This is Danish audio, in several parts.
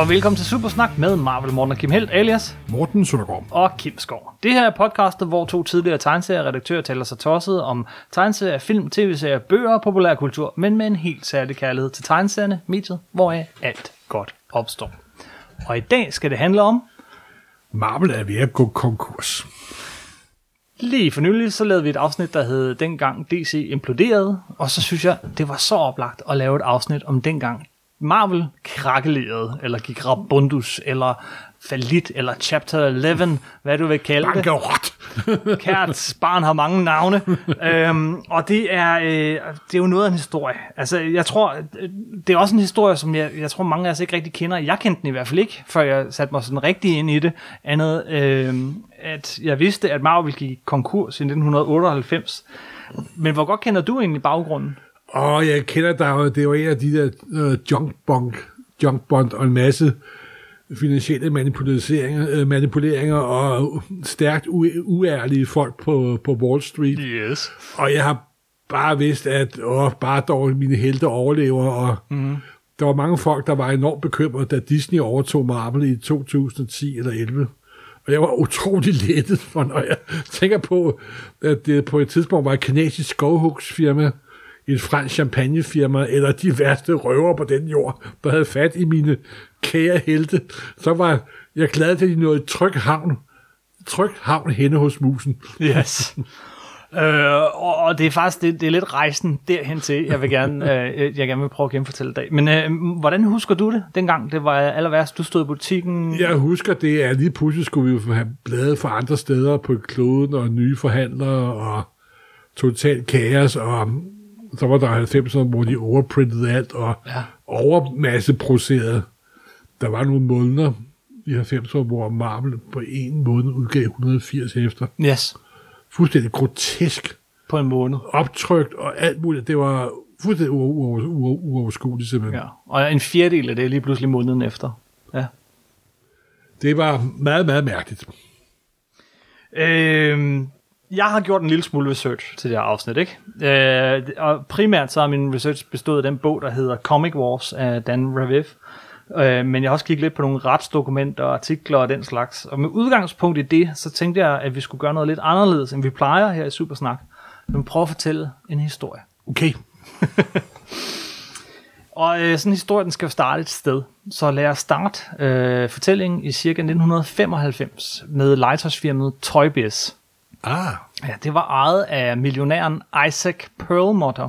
og velkommen til Supersnak med Marvel Morten og Kim Helt, alias Morten Søndergaard. og Kim Skov. Det her er podcastet, hvor to tidligere tegneserieredaktører taler sig tosset om tegneserier, film, tv-serier, bøger og populærkultur, men med en helt særlig kærlighed til tegneserierne, mediet, hvoraf alt godt opstår. Og i dag skal det handle om, Marvel er ved at gå konkurs. lige for nylig, så lavede vi et afsnit, der hed Dengang DC imploderede, og så synes jeg, det var så oplagt at lave et afsnit om dengang Marvel krakkelerede, eller gik rabundus, eller falit, eller chapter 11, hvad du vil kalde det. Bankerot! Kært barn har mange navne. øhm, og det er, øh, det er jo noget af en historie. Altså, jeg tror, øh, det er også en historie, som jeg, jeg tror, mange af os ikke rigtig kender. Jeg kendte den i hvert fald ikke, før jeg satte mig sådan rigtig ind i det. Andet, øh, at jeg vidste, at Marvel gik konkurs i 1998. Men hvor godt kender du egentlig baggrunden? Og jeg kender dig det var en af de der uh, junk bond, junk bond og en masse finansielle manipuleringer, øh, manipuleringer og stærkt u- uærlige folk på, på Wall Street. Yes. Og jeg har bare vidst, at åh, bare dog mine helte overlever, og mm. der var mange folk, der var enormt bekymrede, da Disney overtog Marvel i 2010 eller 11. Og jeg var utrolig lettet, for når jeg tænker på, at det på et tidspunkt var et kanadisk skovhugsfirma, et fransk champagnefirma, eller de værste røver på den jord, der havde fat i mine kære helte, så var jeg glad til, at de nåede et tryg havn. Tryg havn henne hos musen. Yes. Øh, og, det er faktisk det, det er lidt rejsen derhen til, jeg vil gerne, øh, jeg gerne vil prøve at genfortælle i dag. Men øh, hvordan husker du det dengang? Det var aller værst, du stod i butikken. Jeg husker det, at lige pludselig skulle vi jo have bladet fra andre steder på kloden, og nye forhandlere, og total kaos, og så var der 90'erne, hvor de overprintede alt, og Ja. overmasseproducerede. Der var nogle måneder i 90'erne, hvor Marvel på en måned udgav 180 hæfter. Yes, Fuldstændig grotesk på en måned. optrykt, og alt muligt. Det var fuldstændig uoverskueligt simpelthen. Ja. Og en fjerdedel af det lige pludselig måneden efter. Ja. Det var meget, meget mærkeligt. Øh, jeg har gjort en lille smule research til det her afsnit, ikke? Øh, og primært så har min research bestået af den bog, der hedder Comic Wars af Dan Raviv. Øh, men jeg har også kigget lidt på nogle retsdokumenter, artikler og den slags. Og med udgangspunkt i det, så tænkte jeg, at vi skulle gøre noget lidt anderledes, end vi plejer her i Supersnak. Vi vil prøve at fortælle en historie. Okay. Og øh, sådan en historie, den skal jo starte et sted. Så lad os starte øh, fortællingen i cirka 1995 med legetøjsfirmaet Toy Biz. Ah, Ja, det var ejet af millionæren Isaac Perlmutter,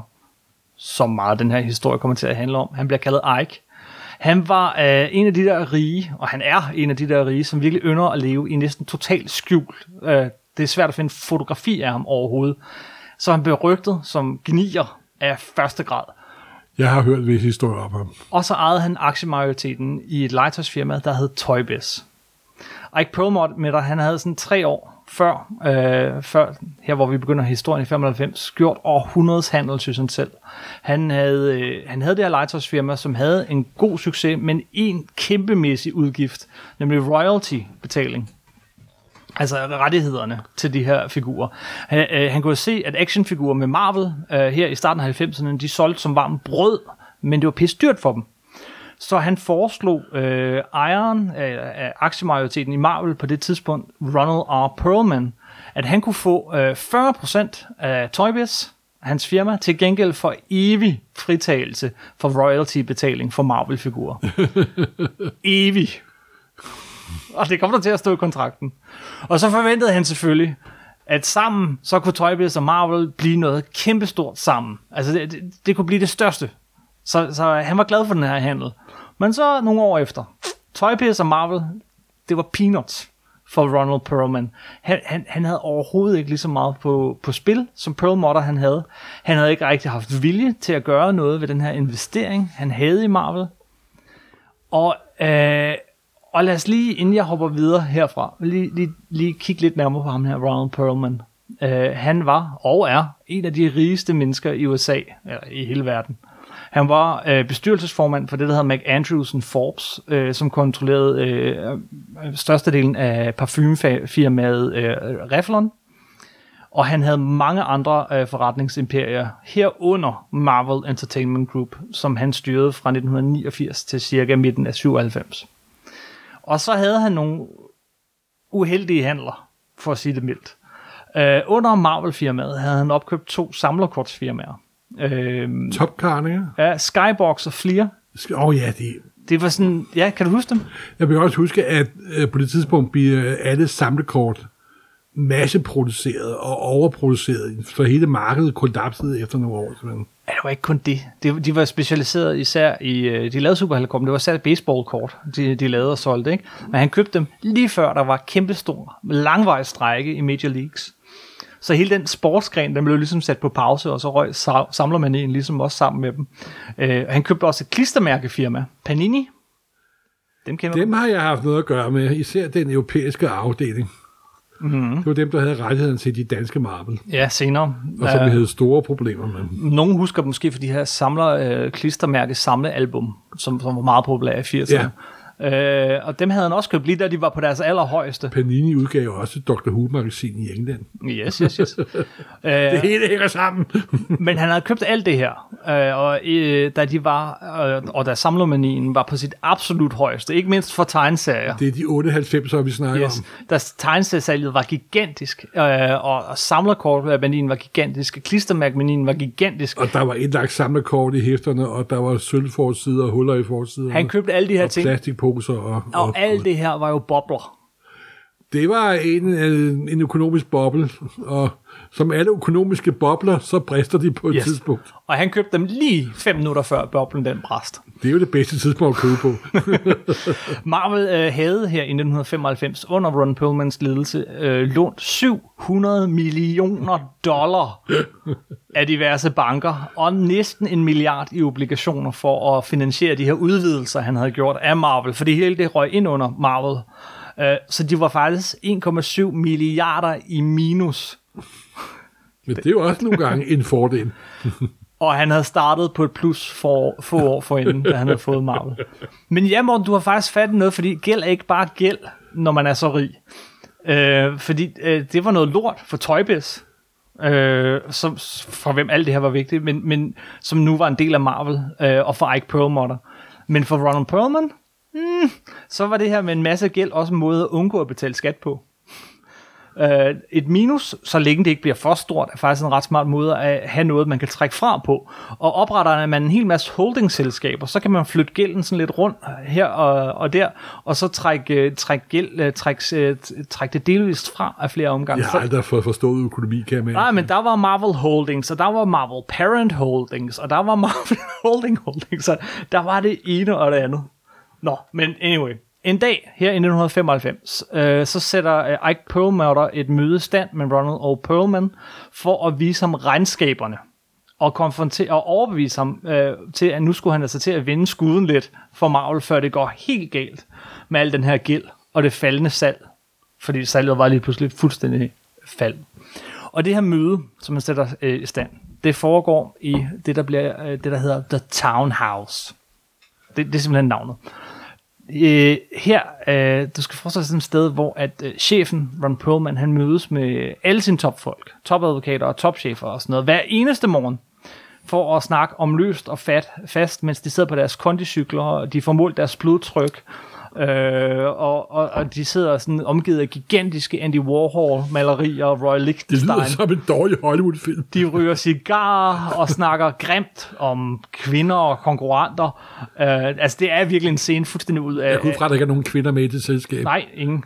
som meget den her historie kommer til at handle om. Han bliver kaldet Ike. Han var øh, en af de der rige, og han er en af de der rige, som virkelig ynder at leve i næsten total skjul. Øh, det er svært at finde fotografi af ham overhovedet. Så han blev rygtet som gnier af første grad. jeg har hørt visse historier om ham. Og så ejede han aktiemajoriteten i et legetøjsfirma, der hed Toybiz. Ike Perlmutter, han havde sådan tre år før, øh, før her hvor vi begynder historien i 95, gjort århundredes handel, synes han selv. Han havde, øh, han havde det her legetøjsfirma, som havde en god succes, men en kæmpemæssig udgift, nemlig royalty-betaling. Altså rettighederne til de her figurer. Han, øh, han kunne se, at actionfigurer med Marvel øh, her i starten af 90'erne, de solgte som varmt brød, men det var pisse dyrt for dem. Så han foreslog øh, ejeren af, af aktiemajoriteten i Marvel på det tidspunkt, Ronald R. Perlman, at han kunne få øh, 40% af Toybiz, hans firma, til gengæld for evig fritagelse for royalty-betaling for Marvel-figurer. evig. Og det kom der til at stå i kontrakten. Og så forventede han selvfølgelig, at sammen, så kunne Toybiz og Marvel blive noget kæmpestort sammen. Altså, det, det, det kunne blive det største. Så, så han var glad for den her handel. Men så nogle år efter, Toybiz og Marvel, det var peanuts for Ronald Perlman. Han, han, han havde overhovedet ikke lige så meget på, på spil, som Perlmutter han havde. Han havde ikke rigtig haft vilje til at gøre noget ved den her investering, han havde i Marvel. Og, øh, og lad os lige, inden jeg hopper videre herfra, lige, lige, lige kigge lidt nærmere på ham her, Ronald Perlman. Øh, han var og er en af de rigeste mennesker i USA, eller i hele verden. Han var øh, bestyrelsesformand for det, der hedder McAndrews Forbes, øh, som kontrollerede øh, øh, størstedelen af parfumefirmaet øh, Revlon. Og han havde mange andre øh, forretningsimperier, herunder Marvel Entertainment Group, som han styrede fra 1989 til cirka midten af 97. Og så havde han nogle uheldige handler, for at sige det mildt. Øh, under Marvel-firmaet havde han opkøbt to samlerkortsfirmaer. Øh, Topkarne, ja. ja, Skybox og Fleer. Åh oh, ja, det, Det var sådan, ja, kan du huske dem? Jeg vil også huske, at øh, på det tidspunkt bliver alle samlekort masseproduceret og overproduceret, så hele markedet kollapsede efter nogle år. Simpelthen. Ja, det var ikke kun det. De, de var specialiseret især i, øh, de lavede superhelikopter, det var især baseballkort, de, de lavede og solgte, ikke? Men han købte dem lige før, der var kæmpestor, langvej strække i Major Leagues. Så hele den sportsgren, den blev ligesom sat på pause, og så røg sa- samler man en ligesom også sammen med dem. Øh, han købte også et klistermærkefirma, Panini. Dem kender? Dem har jeg haft noget at gøre med, især den europæiske afdeling. Mm-hmm. Det var dem, der havde rettigheden til de danske marble, Ja, senere. og som vi Øh, havde store problemer med. Nogle husker måske for de her samler øh, klistermærke samlealbum, som, som var meget populære i 80'erne. Ja. Øh, og dem havde han også købt lige da de var på deres allerhøjeste. Panini udgav også Dr. Who-magasin i England. Yes, yes, yes. øh, Det hele hænger sammen. men han havde købt alt det her, øh, og øh, da de var, øh, og da samlermanien var på sit absolut højeste, ikke mindst for tegneserier. det er de 98, vi snakker Yes. om. Da tegneseriesalget var gigantisk, øh, og, og samlerkortmanien var gigantisk, klistermærkmanien var gigantisk. Og der var indlagt samlekort i hæfterne, og der var sølvforsider og huller i forsiderne. Han købte alle de her og ting, plastikposer. Og, og alt det her var jo bobler. Det var en, øh, en økonomisk boble, og som alle økonomiske bobler, så brister de på et Yes. tidspunkt. Og han købte dem lige fem minutter før boblen den brast. Det er jo det bedste tidspunkt at købe på. Marvel øh, havde her i 1995 under Ron Perlmans ledelse øh, lånt 700 millioner dollar af diverse banker og næsten en milliard i obligationer for at finansiere de her udvidelser, han havde gjort af Marvel, fordi hele det røg ind under Marvel. Øh, så de var faktisk 1,7 milliarder i minus. Men det er jo også nogle gange en fordel. Og han havde startet på et plus for få år forinden, da han havde fået Marvel. Men ja, Morten, du har faktisk fat i noget, fordi gæld er ikke bare gæld, når man er så rig. Øh, fordi øh, det var noget lort for Toybiz, øh, som, for hvem alt det her var vigtigt, men, men som nu var en del af Marvel, øh, og for Ike Perlmutter. Men for Ronald Perlman, hmm, så var det her med en masse gæld også en måde at undgå at betale skat på. Uh, et minus, så længe det ikke bliver for stort, er faktisk en ret smart måde at have noget, man kan trække fra på. Og opretter man en hel masse holdingselskaber, så kan man flytte gælden sådan lidt rundt her og, og der, og så trække, uh, trække, gæld, uh, trække, trække det delvist fra af flere omgange. Jeg har aldrig fået forstået økonomi, kan jeg. Nej, men der var Marvel Holdings, og der var Marvel Parent Holdings, og der var Marvel Holding Holdings, så der var det ene og det andet. Nå, men anyway. En dag her i 1995, øh, så sætter øh, Ike Perlmutter et møde stand med Ronald O. Perlman for at vise ham regnskaberne og, konfrontere, og overbevise ham øh, til, at nu skulle han altså til at vinde skuden lidt for Marvel, før det går helt galt med al den her gæld og det faldende salg. Fordi salget var lige pludselig fuldstændig fald. Og det her møde, som man sætter øh, i stand, det foregår i det, der bliver øh, det, der hedder The Townhouse. Det, det er simpelthen navnet. Øh, her, øh, du skal forestille dig sådan et sted, hvor at øh, chefen, Ron Perlman, han mødes med alle sine topfolk, topadvokater og topchefer og sådan noget, hver eneste morgen, for at snakke om løst og fat, fast, mens de sidder på deres kondicykler, og de får målt deres blodtryk, øh, og, og, og de sidder sådan omgivet af gigantiske Andy Warhol-malerier og Roy Det Lichtenstein. lyder som en dårlig Hollywood-film. De ryger cigarer og snakker grimt om kvinder og konkurrenter. Uh, altså, det er virkelig en scene fuldstændig ud af... Jeg ud fra, at der ikke er nogen kvinder med i det selskab. Nej, ingen.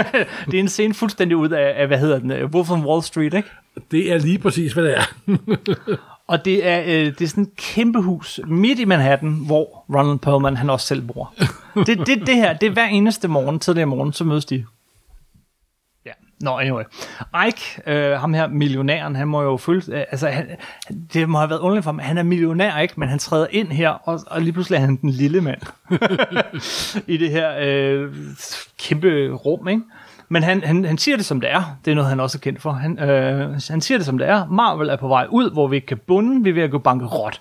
det er en scene fuldstændig ud af, af hvad hedder den, Wolf on Wall Street, ikke? Det er lige præcis, hvad det er. Og det er, øh, det er sådan et kæmpe hus midt i Manhattan, hvor Ronald Perlman han også selv bor. Det, det, det her, det er hver eneste morgen, tidligere morgen, så mødes de. Ja, nå, no, anyway. Ike, øh, ham her millionæren, han må jo føle, øh, altså han, det må have været underligt for ham, han er millionær, ikke? Men han træder ind her, og, og lige pludselig er han den lille mand. I det her øh, kæmpe rum, ikke? Men han, han, han siger det som det er. Det er noget, han også er kendt for. Han, øh, han siger det som det er. Marvel er på vej ud, hvor vi ikke kan bunde. Vi er ved at gå bankerot.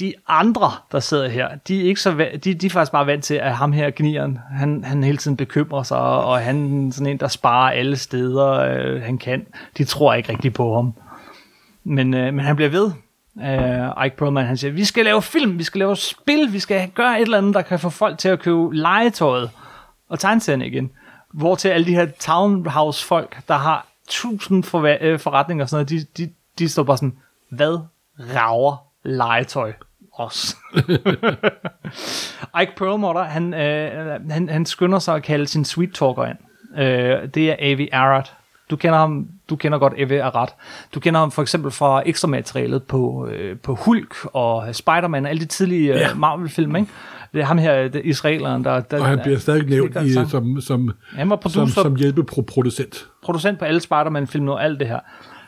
De andre, der sidder her, de er, ikke så, de, de er faktisk bare vant til, at ham her gnieren, han, han hele tiden bekymrer sig, og han er sådan en, der sparer alle steder, øh, han kan. De tror ikke rigtig på ham. Men, øh, men han bliver ved. Uh, Ike Perlman, han siger, vi skal lave film, vi skal lave spil, vi skal gøre et eller andet, der kan få folk til at købe legetøjet og tegneserien igen. Hvor til alle de her townhouse-folk, der har tusind forva- øh, forretninger og sådan noget, de, de, de står bare sådan, hvad rager legetøj os? Ike Perlmutter, han, øh, han, han skynder sig at kalde sin sweet talker ind. Øh, det er Avi Arad. Du kender ham, du kender godt Avi Arad. Du kender ham for eksempel fra ekstra materialet på, øh, på Hulk og Spider-Man og alle de tidlige øh, Ja. Marvel-film, ikke? Det er ham her, det, israeleren, der... der Og han bliver stadig nævnt i, som, som, Han var som, producer, som hjælpeproducent. producent på alle Spider-Man-film og alt det her.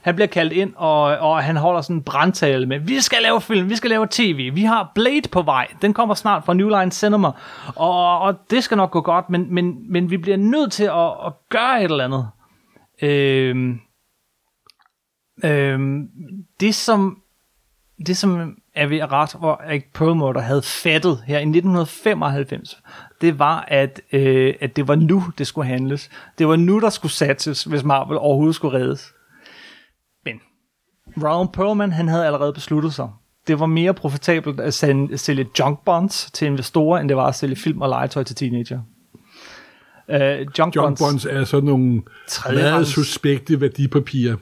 Han bliver kaldt ind, og, og han holder sådan en brandtale med, vi skal lave film, vi skal lave tv, vi har Blade på vej, den kommer snart fra New Line Cinema, og, og det skal nok gå godt, men, men, men vi bliver nødt til at, at gøre et eller andet. Øhm, øhm, det som det som Avi Arad og Eric Perlmutter havde fattet her i 1995, det var, at, øh, at det var nu, det skulle handles. Det var nu, der skulle satses, hvis Marvel overhovedet skulle reddes. Men Ron Perlman, han havde allerede besluttet sig. Det var mere profitabelt at sende, sælge junk bonds til investorer, end det var at sælge film og legetøj til teenager. Uh, junk, John bonds, Bonds er sådan nogle meget suspekte værdipapirer.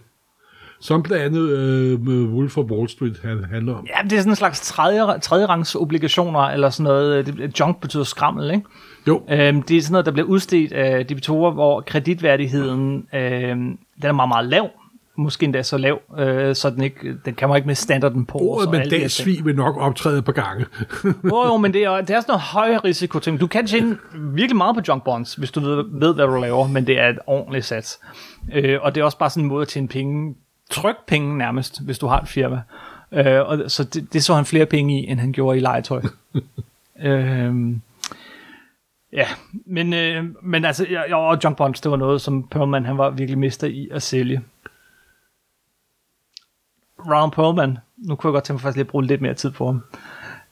Som blandt andet øh, med Wolf of Wall Street han, handler om. Ja, det er sådan en slags tredje, tredje rangs obligationer, eller sådan noget. Det, junk betyder skrammel, ikke? Jo, Øhm, det er sådan noget, der bliver udstedt af debitorer, hvor kreditværdigheden øhm, den er meget, meget lav. Måske endda så lav, øh, så den, ikke, den kan man ikke med standarden på. ordet mandatsvig vil nok optræde på gange. Jo, jo, men det er, det er sådan noget høj risiko ting. Du kan tjene virkelig meget på junk bonds, hvis du ved, ved hvad du laver, men det er et ordentligt sats. Øh, og det er også bare sådan en måde at tjene penge, tryk penge nærmest, hvis du har et firma. Øh, og, så det, det så han flere penge i, end han gjorde i legetøj. øh, ja, men, øh, men altså, ja, og junk bonds, det var noget, som Perlman, han var virkelig mester i at sælge. Ron Perlman, nu kunne jeg godt tænke mig faktisk lige at bruge lidt mere tid på ham.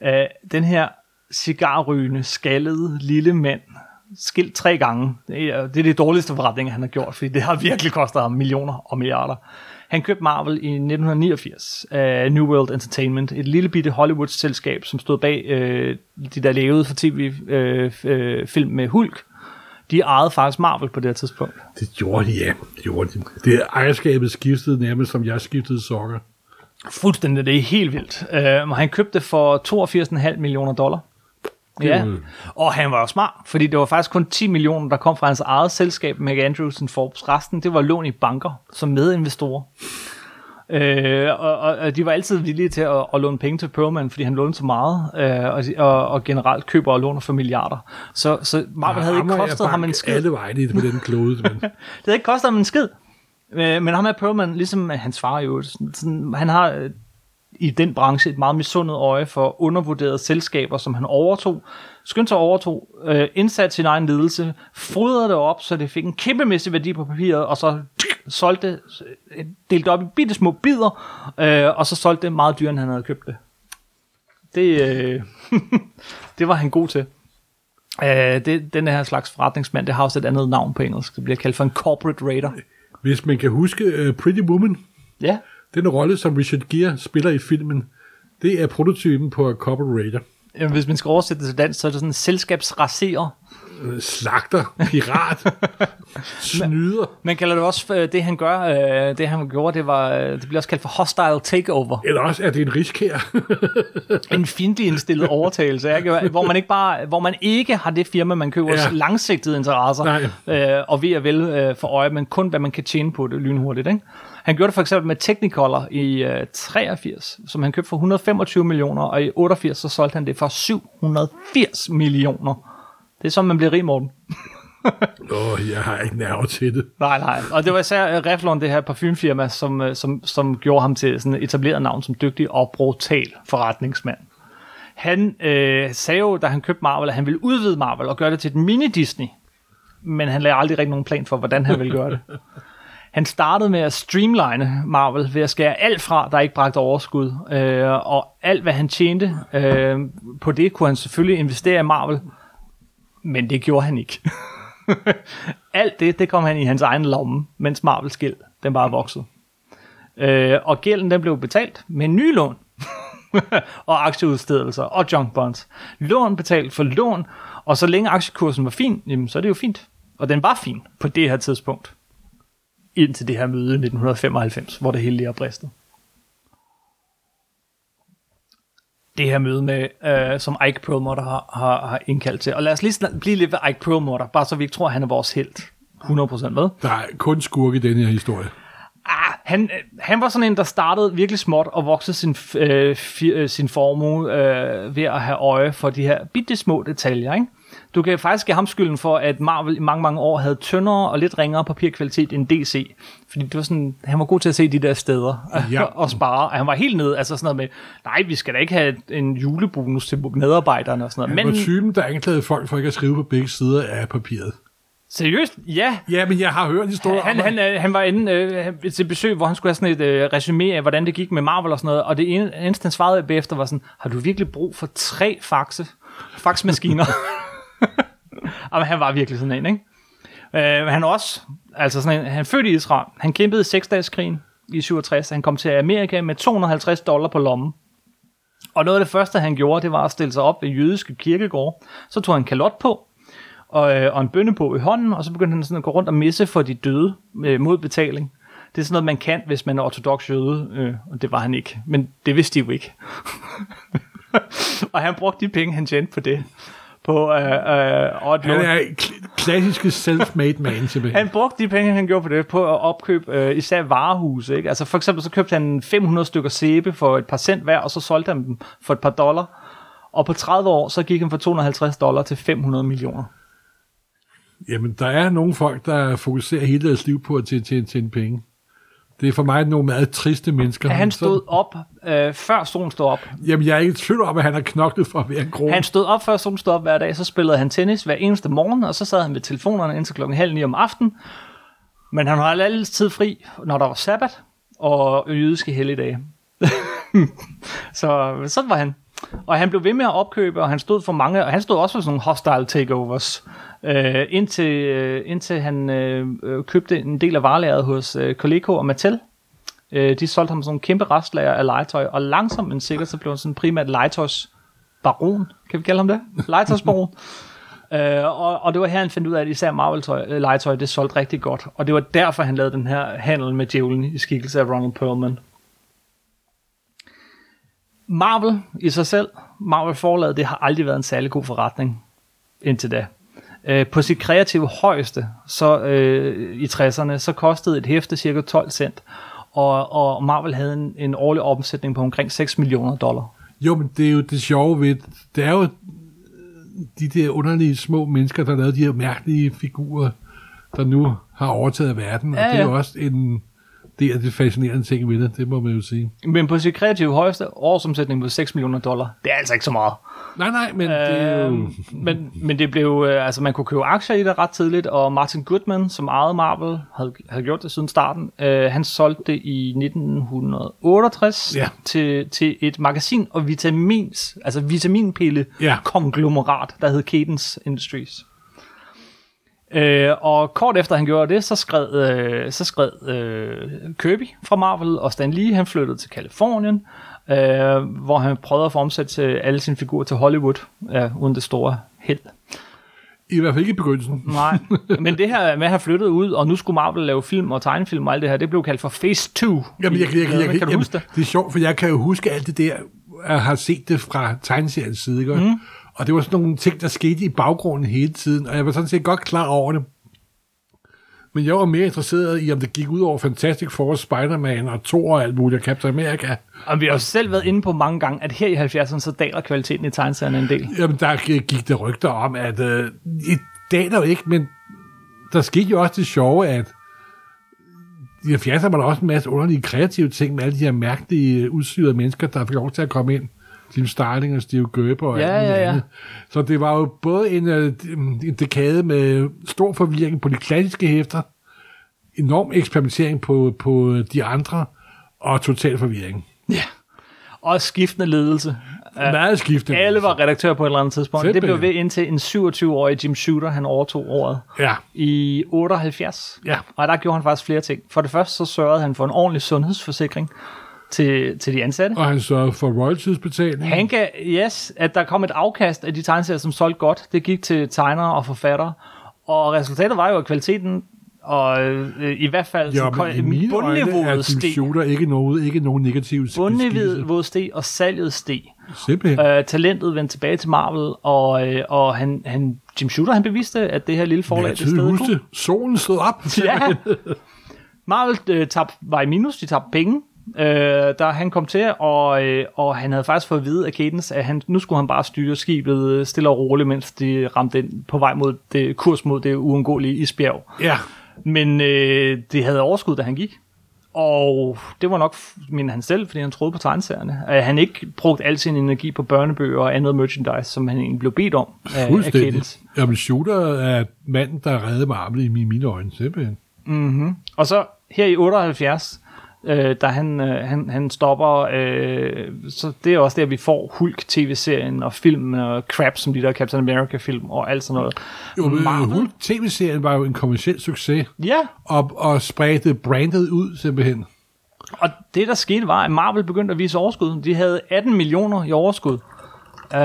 Uh, den her cigarrygende, skaldede lille mand, skilt tre gange, det er, det er det dårligste forretning, han har gjort, fordi det har virkelig kostet ham millioner og milliarder. Han købte Marvel i 1989 af New World Entertainment, et lille bitte Hollywood-selskab, som stod bag øh, de der lavede for tv-film øh, øh, film med Hulk. De ejede faktisk Marvel på det her tidspunkt. Det gjorde de, ja. Det gjorde de. Det ejerskabet skiftede nærmest, som jeg skiftede sokker. Fuldstændig, det er helt vildt. Uh, han købte det for 82,5 millioner dollar. Er Ja, jo- og han var jo smart, fordi det var faktisk kun 10 millioner, der kom fra hans eget selskab, Meg Andrews Forbes. Resten, det var lån i banker som medinvestorer. Øh, og, og, de var altid villige til at, at låne penge til Perlman, fordi han lånte så meget, øh, og, og, og generelt køber og låner for milliarder. Så, så Marvel havde ikke kostet ham en skid. Alle vegne på den klode. Men Det havde ikke kostet ham en skid. Øh, Men ham her Perlman, ligesom hans far jo, sådan, sådan, han har øh, i den branche et meget misundet øje for undervurderede selskaber, som han overtog, skyndte sig overtog, øh, indsat sin egen ledelse, fodrede det op, så det fik en kæmpemæssig værdi på papiret, og så solgte det, øh, delte op i bitte små bidder, øh, og så solgte det meget dyrere, end han havde købt det. Det, øh, det var han god til. Øh, det, den her slags forretningsmand, det har også et andet navn på engelsk. Det bliver kaldt for en corporate raider. hvis man kan huske uh, Pretty Woman, Ja, den rolle, som Richard Gere spiller i filmen, det er prototypen på Corporator. Jamen, hvis man skal oversætte det til dansk, så er det sådan en selskabsraserer. Øh, Slagter, pirat, snyder, Man kalder det også, øh, det han gør, øh, det han gjorde, det, var, øh, det bliver også kaldt for hostile takeover. eller også er det en riskær. En fjendtlig indstillet overtagelse, ikke? hvor man ikke bare, hvor man ikke har det firma, man køber Ja. ja. langsigtede interesser, Nej. øh, og ved at vel øh, for øje, men kun hvad man kan tjene på det lynhurtigt. Ikke? Han gjorde det for eksempel med Technicolor i øh, 83, som han købte for 125 millioner, og i 88 så solgte han det for 780 millioner. Det er sådan, man bliver rig, Morten. Åh, oh, jeg har ikke nerver til det. Nej, nej. Og det var især uh, Revlon, det her parfumefirma, som, uh, som, som gjorde ham til sådan et etableret navn som dygtig og brutal forretningsmand. Han øh, sagde jo, da han købte Marvel, at han ville udvide Marvel og gøre det til et mini-Disney. Men han lagde aldrig rigtig nogen plan for, hvordan han ville gøre det. Han startede med at streamline Marvel ved at skære alt fra, der ikke bragte overskud. Øh, og alt, hvad han tjente øh, på det, kunne han selvfølgelig investere i Marvel. Men det gjorde han ikke. alt det, det kom han i hans egen lomme, mens Marvels gæld, den bare voksede. Øh, og gælden, den blev betalt med en ny lån og aktieudstedelser og junk bonds. Lån betalt for lån, og så længe aktiekursen var fin, jamen, så er det jo fint. Og den var fin på det her tidspunkt. Indtil det her møde i 1995, hvor det hele lige er bristet. det her møde med, øh, som Ike Perlmutter har, har, har indkaldt til. Og lad os lige snak- blive lidt ved Ike Perlmutter, bare så vi ikke tror, at han er vores held. 100% med. Der er kun skurk i den her historie. Ah, han, han var sådan en, der startede virkelig småt og voksede sin, øh, fi, øh, sin formue øh, ved at have øje for de her bitte små detaljer. Ikke? Du kan faktisk give ham skylden for, at Marvel i mange, mange år havde tyndere og lidt ringere papirkvalitet end DC. Fordi det var sådan, han var god til at se de der steder Ja. og spare. Og han var helt nede, altså sådan noget med, nej, vi skal da ikke have en julebonus til medarbejderne og sådan noget. Han Men var typen, der anklagede folk for ikke at skrive på begge sider af papiret. seriøst, ja, Ja, men jeg har hørt historier han, om, han, at- øh, han var inde øh, til besøg, hvor han skulle have sådan et øh, resume af, hvordan det gik med Marvel og sådan noget, og det ene- eneste, han svarede bagefter, var sådan, har du virkelig brug for tre faxe, faxmaskiner? han var virkelig sådan en, ikke? Øh, han også, altså sådan en, han fødte født i Israel, han kæmpede i seksdageskrigen i 67, han kom til Amerika med 250 dollar på lommen. Og noget af det første, han gjorde, det var at stille sig op ved jødiske kirkegård. Så tog han en kalot på, og, øh, og en bønnebog i hånden, og så begyndte han sådan at gå rundt og misse for de døde øh, mod betaling. Det er sådan noget, man kan, hvis man er ortodox jøde, øh, og det var han ikke. Men det vidste de jo ikke. og han brugte de penge, han tjente på det. På, øh, øh, han er kl- klassiske self-made man, simpelthen. Han brugte de penge, han gjorde på det, på at opkøbe øh, især varehuse. Ikke? Altså for eksempel så købte han 500 stykker sæbe for et par cent hver, og så solgte han dem for et par dollar. Og på 30 år, så gik han fra 250 dollar til 500 millioner. Jamen, der er nogle folk, der fokuserer hele deres liv på at tjene, tjene, tjene penge. Det er for mig nogle meget triste mennesker. Han stod op, øh, før solen stod op. jamen, jeg er ikke i tvivl om, at han har knoklet for at være en grå. Han stod op, før solen stod op hver dag, så spillede han tennis hver eneste morgen, og så sad han ved telefonerne indtil klokken halv ni om aftenen. Men han havde altid fri, når der var sabbat og jødiske helligdage. så sådan var han. Og han blev ved med at opkøbe, og han stod for mange, og han stod også for sådan nogle hostile takeovers, øh, indtil, øh, indtil han øh, øh, købte en del af varelæret hos øh, Coleco og Mattel. Øh, de solgte ham sådan en kæmpe restlager af legetøj, og langsomt men sikkert så blev han sådan primært legetøjs baron, kan vi kalde ham det? Legetøjsbaron. øh, og, og det var her, han fandt ud af, at især Marvel-legetøj, det solgte rigtig godt. Og det var derfor, han lavede den her handel med djævlen i skikkelse af Ronald Perlman. Marvel i sig selv, Marvel-forlaget, det har aldrig været en særlig god forretning indtil da. Øh, på sit kreative højeste, så øh, i 60'erne, så kostede et hæfte cirka 12 cent, og, og Marvel havde en, en årlig omsætning på omkring 6 millioner dollar. Jo, men det er jo det sjove ved, det er jo de der underlige små mennesker, der lavede de her mærkelige figurer, der nu har overtaget verden, Ja, og det er ja. jo også en del af det fascinerende ting ved det, det må man jo sige. Men på sit kreative højeste årsomsætning på 6 millioner dollar, det er altså ikke så meget. Nej, nej, men det er jo... Øhm, men, men det blev, øh, altså man kunne købe aktier i det ret tidligt, og Martin Goodman, som ejede Marvel, havde, havde gjort det siden starten, øh, han solgte det i 1968 Ja. til, til et magasin og vitamins, altså vitaminpille Ja. konglomerat, der hed Cadence Industries. Øh, og kort efter han gjorde det, så skred, øh, så skred øh, Kirby fra Marvel, og Stan Lee, han flyttede til Kalifornien, øh, hvor han prøvede at få omsat til alle sine figurer til Hollywood, øh, uden det store held. I hvert fald ikke i begyndelsen. Nej, men det her med at have flyttet ud, og nu skulle Marvel lave film og tegnefilm og alt det her, det blev kaldt for Phase 2. Jamen, jeg, jeg, jeg, jeg, jeg, kan du jamen, huske det? det er sjovt, for jeg kan jo huske alt det der, jeg har set det fra tegneseriens side, ikke? Mm. Og det var sådan nogle ting, der skete i baggrunden hele tiden, og jeg var sådan set godt klar over det. Men jeg var mere interesseret i, om det gik ud over Fantastic Four, Spider-Man og Thor og alt muligt, og Captain America. Og vi har jo selv været inde på mange gange, at her i 70'erne, så daler kvaliteten i tegneserierne en del. Jamen, der gik der rygter om, at øh, i dag der jo ikke, men der skete jo også det sjove, at i 70'erne var der også en masse underlige kreative ting med alle de her mærkelige, udsyrede mennesker, der fik lov til at komme ind. Jim Starling og Steve Gerber og Ja, alt ja, ja. andet. Så det var jo både en, øh, en dekade med stor forvirring på de klassiske hæfter, enorm eksperimentering på, på de andre, og total forvirring. Ja. Og skiftende ledelse. Meget skiftende. Alle var redaktør på et eller andet tidspunkt. Det Simpelthen. blev ved indtil en 27-årig Jim Shooter, han overtog året Ja, i 78. ja. Og der gjorde han faktisk flere ting. For det første så sørgede han for en ordentlig sundhedsforsikring til, til de ansatte. Og han sørgede for royaltiesbetaling. Han gav, yes, at der kom et afkast af de tegneserier, som solgte godt. Det gik til tegnere og forfattere. Og resultatet var jo, at kvaliteten og øh, i hvert fald Ja, så, i er bundniveauet steg. Shooter ikke noget, ikke nogen negativ. Bundniveauet steg, og salget steg. Simpelthen. Øh, talentet vendte tilbage til Marvel, og, øh, og han, han, Jim Shooter han beviste, at det her lille forlag det sted huske det. Solen stod op. Ja. Marvel øh, tab, var i minus, de tabte penge, øh, da han kom til, og, øh, og han havde faktisk fået at vide af Cadence, at han, nu skulle han bare styre skibet øh, stille og roligt, mens de ramte ind på vej mod det, kurs mod det uundgåelige isbjerg. Ja. Men øh, det havde overskud, da han gik. Og det var nok, mener han selv, fordi han troede på tegneserierne, at han ikke brugte al sin energi på børnebøger og andet merchandise, som han egentlig blev bedt om af, af. Cadence. Jamen, Shooter er manden, der reddede Marvel i mine øjne. Simpelthen. Og så her i 78, øh, da han, øh, han, han stopper, øh, så det er også der, vi får Hulk-tv-serien og film og crap, som de der Captain America-film og alt sådan noget. Jo, men Marvel- Hulk TV-serien var jo en kommersiel succes, Ja, og, og spredte brandet ud simpelthen. og det der skete var, at Marvel begyndte at vise overskud. De havde 18 millioner i overskud øh,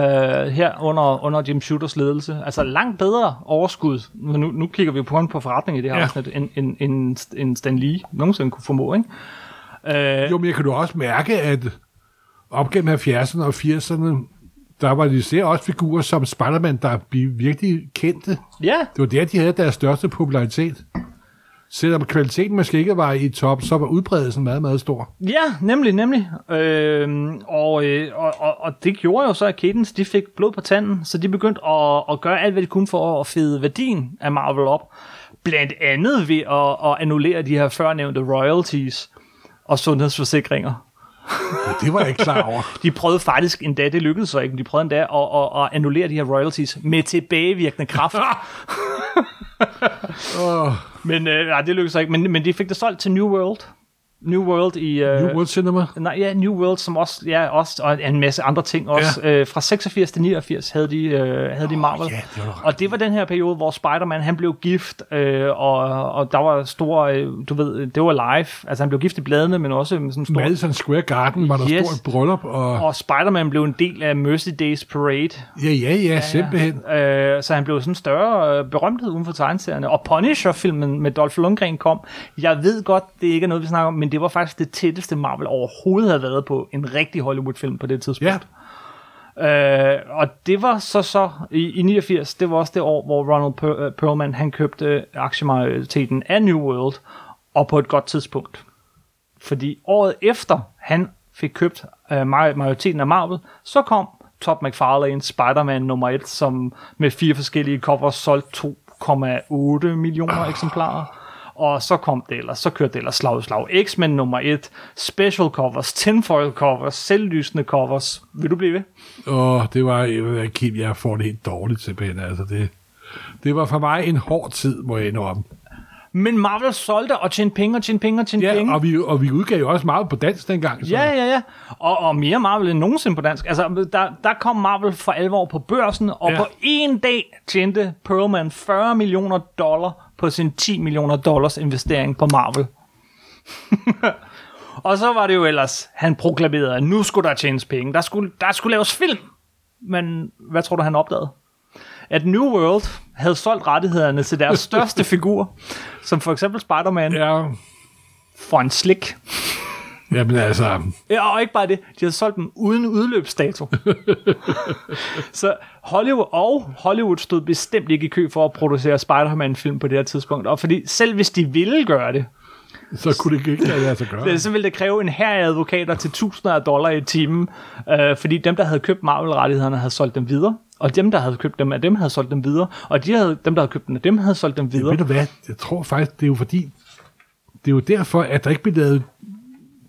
her under, under Jim Shooters ledelse. Altså langt bedre overskud. Nu, nu kigger vi jo på en på forretning i det her ja. afsnit, end, end, end, end Stan Lee nogensinde kunne formå, ikke? Øh, Jo, men jeg kan du også mærke, at op gennem 70'erne og 80'erne, der var de især også figurer som Spider-Man, der blev virkelig kendte. ja, Det var der, de havde deres største popularitet. Selvom kvaliteten måske ikke var i top, så var udbredelsen meget, meget stor. Ja, nemlig, nemlig. Øhm, og, øh, og, og, og det gjorde jo så, at Cadence de fik blod på tanden, så de begyndte at, at gøre alt, hvad de kunne for at fede værdien af Marvel op. Blandt andet ved at, at annullere de her førnævnte royalties og sundhedsforsikringer. Ja, det var jeg ikke klar over. De prøvede faktisk endda, det lykkedes så ikke, men de prøvede endda at, at, at annullere de her royalties med tilbagevirkende kraft. oh, men øh, nej, det lykkedes så ikke, men, men de fik det solgt til New World. New World i... Øh, New World Cinema. Nej, ja, New World, som også, ja, også, og en masse andre ting også. Ja. Øh, fra 86 til 89 havde de, øh, havde de Marvel. ja, det var og det var den her periode, hvor Spider-Man, han blev gift, øh, og, og der var store, øh, du ved, det var live. Altså, han blev gift i bladene, men også med sådan en stor... Madison Square Garden var der Yes. stort bryllup, og Og Spider-Man blev en del af Mercy Days Parade. ja, ja, ja, simpelthen. Øh, så han blev sådan en større øh, berømthed uden for tegneserierne. Og Punisher-filmen med Dolph Lundgren kom. Jeg ved godt, det ikke er noget, vi snakker om, men det var faktisk det tætteste Marvel overhovedet havde været på en rigtig Hollywood-film på det tidspunkt. Ja, Øh, og det var så så i, i 89, det var også det år, hvor Ronald Per- øh, Perlman han købte aktiemajoriteten af New World, og på et godt tidspunkt. Fordi året efter han fik købt øh, maj- majoriteten af Marvel, så kom Todd McFarlane Spider-Man nummer 1, som med fire forskellige covers solgte 2,8 millioner eksemplarer. Og så kom det ellers, så kørte det ellers slag i slag. X-Men nummer 1, special covers, tinfoil covers, selvlysende covers. Vil du blive ved? og det var, jeg, ved jeg får det helt dårligt simpelthen. Altså, det, det var for mig en hård tid, må jeg indrømme. Men Marvel solgte og tjente penge og tjente penge og tjente Ja, penge. og vi, og vi udgav jo også meget på dansk dengang. Så. Ja, ja, ja. Og, og mere Marvel end nogensinde på dansk. Altså, der, der kom Marvel for alvor på børsen, og Ja. på en dag tjente Perlman 40 millioner dollar på sin 10 millioner dollars investering på Marvel. og så var det jo ellers, han proklamerede, at nu skulle der tjenes penge. Der skulle, der skulle laves film. Men hvad tror du, han opdagede? At New World havde solgt rettighederne til deres største figur, som for eksempel Spider-Man, ja. For en slik. jamen altså, Ja, og ikke bare det, de havde solgt dem uden udløbsdato. så Hollywood og Hollywood stod bestemt ikke i kø for at producere Spider-Man-film på det her tidspunkt. Og fordi selv hvis de ville gøre det, så kunne det ikke lade sig gøre. så ville det kræve en her af advokater til tusinder af dollar i timen, øh, fordi dem, der havde købt Marvel-rettighederne, havde solgt dem videre. Og dem, der havde købt dem af dem, havde solgt dem videre. Og de havde, dem, der havde købt dem af dem, havde solgt dem videre. Ved du hvad, jeg tror faktisk, det er jo fordi, det er jo derfor, at der ikke blev lavet,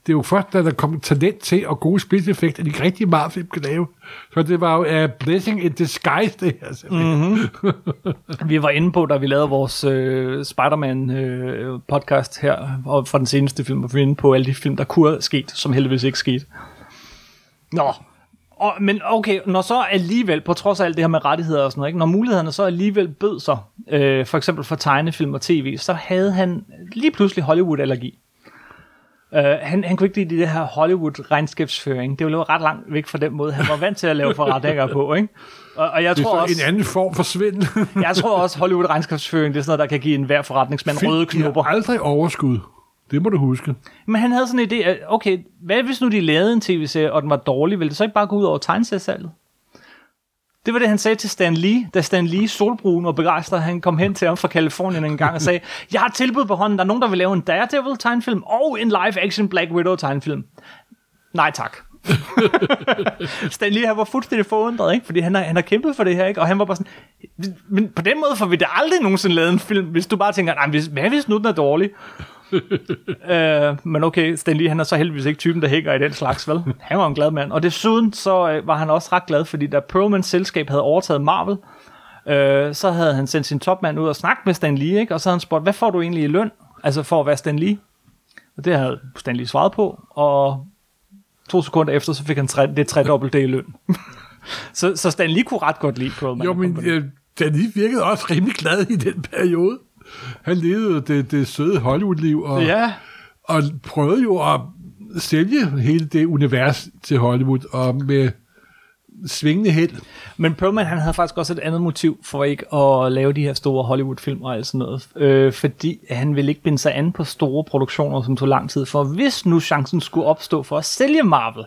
det er jo først, da der kom talent til og gode spidseffekter, de rigtig meget film kan lave. Så det var jo a blessing in disguise, det her simpelthen. Mm. Vi var inde på, da vi lavede vores øh, Spider-Man-podcast her, og for den seneste film, var vi inde på alle de film, der kunne have sket, som heldigvis ikke skete. Nå, og, men okay, når så alligevel, på trods af alt det her med rettigheder og sådan noget, ikke, når mulighederne så alligevel bød sig, øh, for eksempel for tegnefilm og tv, så havde han lige pludselig Hollywood-allergi. Uh, han, han kunne ikke lide det her Hollywood-regnskabsføring. Det var jo ret langt væk fra den måde, han var vant til at lave forretninger på, ikke? Og, og jeg Det er tror så også, en anden form for svindel. jeg tror også, Hollywood-regnskabsføring, det er sådan noget, der kan give enhver forretningsmand røde de har knopper. aldrig overskud. Det må du huske. Men han havde sådan en idé, at okay, hvad hvis nu de lavede en tv-serie, og den var dårlig, ville det så ikke bare gå ud over tegneseriesalget? Det var det, han sagde til Stan Lee, da Stan Lee, solbrun og begejstret, han kom hen til ham fra Kalifornien en gang og sagde, jeg har tilbud på hånden, der er nogen, der vil lave en Daredevil-tegnfilm og en live-action Black Widow-tegnfilm. Nej tak. Stan Lee, han var fuldstændig forundret, ikke? fordi han har, han har kæmpet for det her, ikke? og han var bare sådan, men på den måde får vi da aldrig nogensinde lavet en film, hvis du bare tænker, nej, hvis, hvad hvis nu den er dårlig? øh, men okay, Stan Lee, han er så heldigvis ikke typen, der hænger i den slags, vel? Han var en glad mand. Og desuden så øh, var han også ret glad, fordi da Perlmans selskab havde overtaget Marvel, øh, så havde han sendt sin topmand ud og snakket med Stan Lee, ikke? og så havde han spurgt, hvad får du egentlig i løn? Altså for at være Stan Lee? Og det havde Stan Lee svaret på, og to sekunder efter, så fik han tre, det tredobbelte i løn. så, så Stan Lee kunne ret godt lide Perlman. Jo, men øh, Danny virkede også rimelig glad i den periode. Han levede det, det søde Hollywood-liv, og, Ja, og prøvede jo at sælge hele det univers til Hollywood, og med svingende held. Men Perlman han havde faktisk også et andet motiv for ikke at lave de her store Hollywood-film og alt sådan noget. Øh, fordi han ville ikke binde sig an på store produktioner, som tog lang tid. For hvis nu chancen skulle opstå for at sælge Marvel,